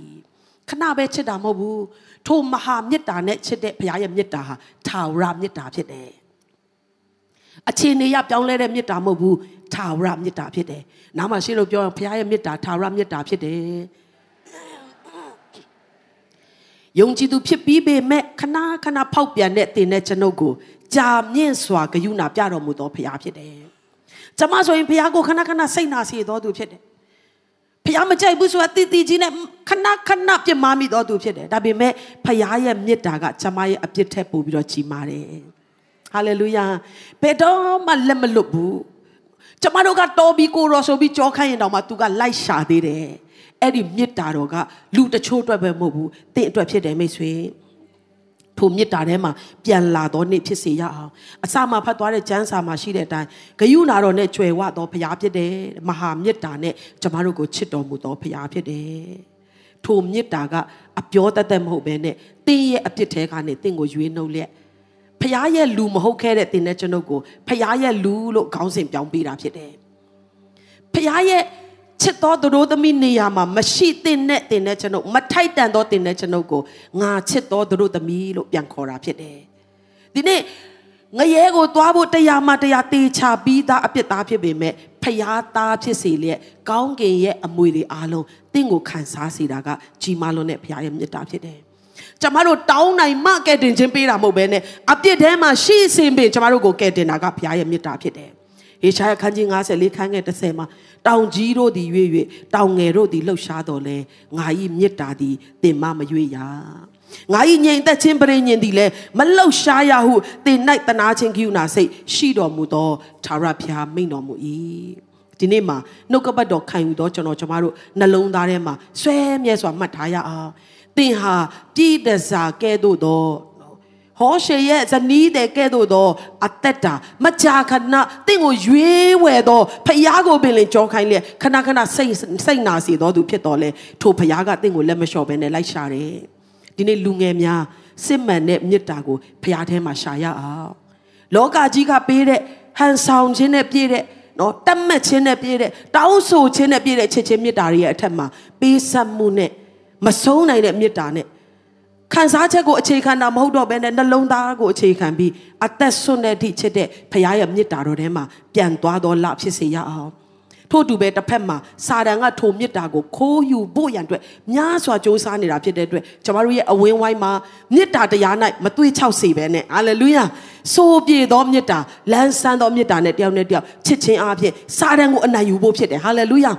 ခဏပဲချစ်တာမဟုတ်ဘူးထိုမဟာမြတ်တာနဲ့ချစ်တဲ့ဘုရားရဲ့မြတ်တာဟာထာဝရမြတ်တာဖြစ်တယ် အခြေအနေရပြောင်းလဲတဲ့မေတ္တာမဟုတ်ဘူးထာဝရမေတ္တာဖြစ်တယ်။နားမှာရှင်းလို့ပြောရင်ဘုရားရဲ့မေတ္တာထာဝရမေတ္တာဖြစ်တယ်။ယုံကြည်သူဖြစ်ပြီးပေမဲ့ခဏခဏဖောက်ပြန်တဲ့တင်တဲ့ကျွန်ုပ်ကိုကြာမြင့်စွာဂယုဏပြတော်မူသောဘုရားဖြစ်တယ်။ကျွန်မဆိုရင်ဘုရားကိုခဏခဏစိတ်နာစေတော်သူဖြစ်တယ်။ဘုရားမကြိုက်ဘူးဆိုတာတည်တည်ကြီးနဲ့ခဏခဏပြစ်မှားမိတော်သူဖြစ်တယ်။ဒါပေမဲ့ဘုရားရဲ့မေတ္တာကကျွန်မရဲ့အပြစ်ထက်ပိုပြီးတော့ကြီးမားတယ်။ ဟာလေလုယာဘယ်တော့မှလက်မလွတ်ဘူးကျမတို့ကတော်ပြီးကိုရောဆိုပြီးကြောခိုင်းရင်တော့မှ तू ကလိုက်ရှာသေးတယ်အဲ့ဒီမေတ္တာတော်ကလူတချို့အတွက်ပဲမဟုတ်ဘူးတင့်အတွက်ဖြစ်တယ်မိတ်ဆွေထိုမေတ္တာထဲမှာပြန်လာတော့နေ့ဖြစ်စေရအောင်အစမှဖတ်သွားတဲ့ကျမ်းစာမှာရှိတဲ့အတိုင်းဂယုဏတော်နဲ့ကြွယ်ဝတော်ဘုရားဖြစ်တယ်မဟာမေတ္တာနဲ့ကျမတို့ကိုချစ်တော်မူတော်ဘုရားဖြစ်တယ်ထိုမေတ္တာကအပြောတတ်တဲ့မဟုတ်ဘဲနဲ့တင်းရဲ့အပြစ်ထဲကနေတင့်ကိုရွေးနှုတ်လက် ဖះရဲ့လူမဟုတ်ခဲ့တဲ့တင်တဲ့ကျွန်ုပ်ကိုဖះရဲ့လူလို့ခေါင်းစဉ်ပြောင်းပေးတာဖြစ်တယ်ဖះရဲ့ချစ်တော်သူတို့သမီးနေရာမှာမရှိတဲ့နဲ့တင်တဲ့ကျွန်ုပ်မထိုက်တန်သောတင်တဲ့ကျွန်ုပ်ကိုငါချစ်တော်သူတို့သမီးလို့ပြန်ခေါ်တာဖြစ်တယ်ဒီနေ့ငရဲကိုသွားဖို့တရားမှတရားတေချပြီးသားအပြစ်သားဖြစ်ပေမဲ့ဖျားသားဖြစ်စေလျက်ကောင်းကင်ရဲ့အမွေတွေအားလုံးတင့်ကိုခံစားစေတာကကြီးမားလွန်းတဲ့ဖျားရဲ့မေတ္တာဖြစ်တယ် ကျမတို့တောင်းနိုင်မှကဲတင်ခြင်းပေးတာမဟုတ်ဘဲနဲ့အပြစ်ထဲမှာရှိစင်ပင်ကျမတို့ကိုကဲတင်တာကဘုရားရဲ့မေတ္တာဖြစ်တယ်။ဟေရှာယခန်းကြီး54ခန်းငယ်30မှာတောင်ကြီးတို့သည်ရွေ့ရွေ့တောင်ငယ်တို့သည်လှုပ်ရှားတော်လဲငါ၏မေတ္တာသည်တင်မမရွေ့ရ။ငါ၏ငြိမ်သက်ခြင်းပရိညင်သည်လည်းမလှုပ်ရှားရဟုတင်၌တနာခြင်းကိယူနာစိတ်ရှိတော်မူသောသာရဖျားမိန်တော်မူ၏။ဒီနေ့မှာနှုတ်ကပတ်တော်ခံယူတော့ကျွန်တော်ကျမတို့နှလုံးသားထဲမှာဆွဲမြဲစွာမှတ်ထားရအောင်။ သင်ဟာပြည်တစားကဲ့သို့သောဟောရှေရဲ့ဇနီးတဲ့ကဲ့သို့သောအသက်တာမကြာခဏတင့်ကိုရွေးဝယ်သောဖယားကိုပင်လင်ကြောခိုင်းလေခဏခဏစိတ်စိတ်နာစီတော်သူဖြစ်တော်လဲထိုဖယားကတင့်ကိုလက်မလျှော့ဘဲနဲ့လိုက်ရှာတယ်ဒီနေ့လူငယ်များစစ်မှန်တဲ့မေတ္တာကိုဖယားထဲမှာရှာရအောင်လောကကြီးကပေးတဲ့ဟန်ဆောင်ခြင်းနဲ့ပြည့်တဲ့နော်တတ်မှတ်ခြင်းနဲ့ပြည့်တဲ့တောင်းဆိုခြင်းနဲ့ပြည့်တဲ့ချစ်ချင်းမေတ္တာတွေရဲ့အထက်မှာပေးဆက်မှုနဲ့ မဆုံးနိုင်တဲ့မေတ္တာနဲ့ခံစားချက်ကိုအခြေခံတာမဟုတ်တော့ဘဲနဲ့နှလုံးသားကိုအခြေခံပြီးအသက်ဆွတဲ့အထိချစ်တဲ့ဖခင်ရဲ့မေတ္တာတော်ထဲမှာပြန်သွားတော့လဖြစ်စေရအောင်ထို့တူပဲတစ်ဖက်မှာစာတန်ကထိုမေတ္တာကိုခိုးယူဖို့ရန်အတွက်များစွာစ조사နေတာဖြစ်တဲ့အတွက်ကျမတို့ရဲ့အဝင်းဝိုင်းမှာမေတ္တာတရား၌မသွေးချောက်စေပဲနဲ့ဟာလေလုယာဆိုပြေသောမေတ္တာလန်းဆန်းသောမေတ္တာနဲ့တယောက်နဲ့တယောက်ချစ်ချင်းအားဖြင့်စာတန်ကိုအနိုင်ယူဖို့ဖြစ်တယ်ဟာလေလုယာ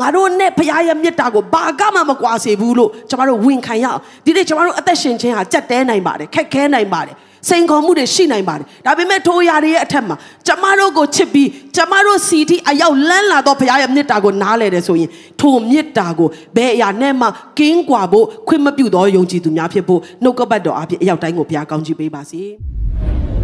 ငါတို့နဲ့ဖခင်ရဲ့မေတ္တာကိုဘာကမှမကွာစေဘူးလို့ကျမတို့ဝန်ခံရအောင်ဒီနေ့ကျမတို့အသက်ရှင်ခြင်းဟာကြက်တဲနိုင်ပါတယ်ခက်ခဲနိုင်ပါတယ်စိန်ခေါ်မှုတွေရှိနိုင်ပါတယ်ဒါပေမဲ့ထိုရာတွေရဲ့အထက်မှာကျမတို့ကိုချစ်ပြီးကျမတို့စီတီအရောက်လန်းလာတော့ဘုရားရဲ့မေတ္တာကိုနားလဲတယ်ဆိုရင်ထိုမေတ္တာကိုဘယ်အရာနဲ့မှကင်းကွာဖို့ခွင့်မပြုသောယုံကြည်သူများဖြစ်ဖို့နှုတ်ကပတ်တော်အဖြစ်အရောက်တိုင်းကိုဘုရားကောင်းချီးပေးပါစေ။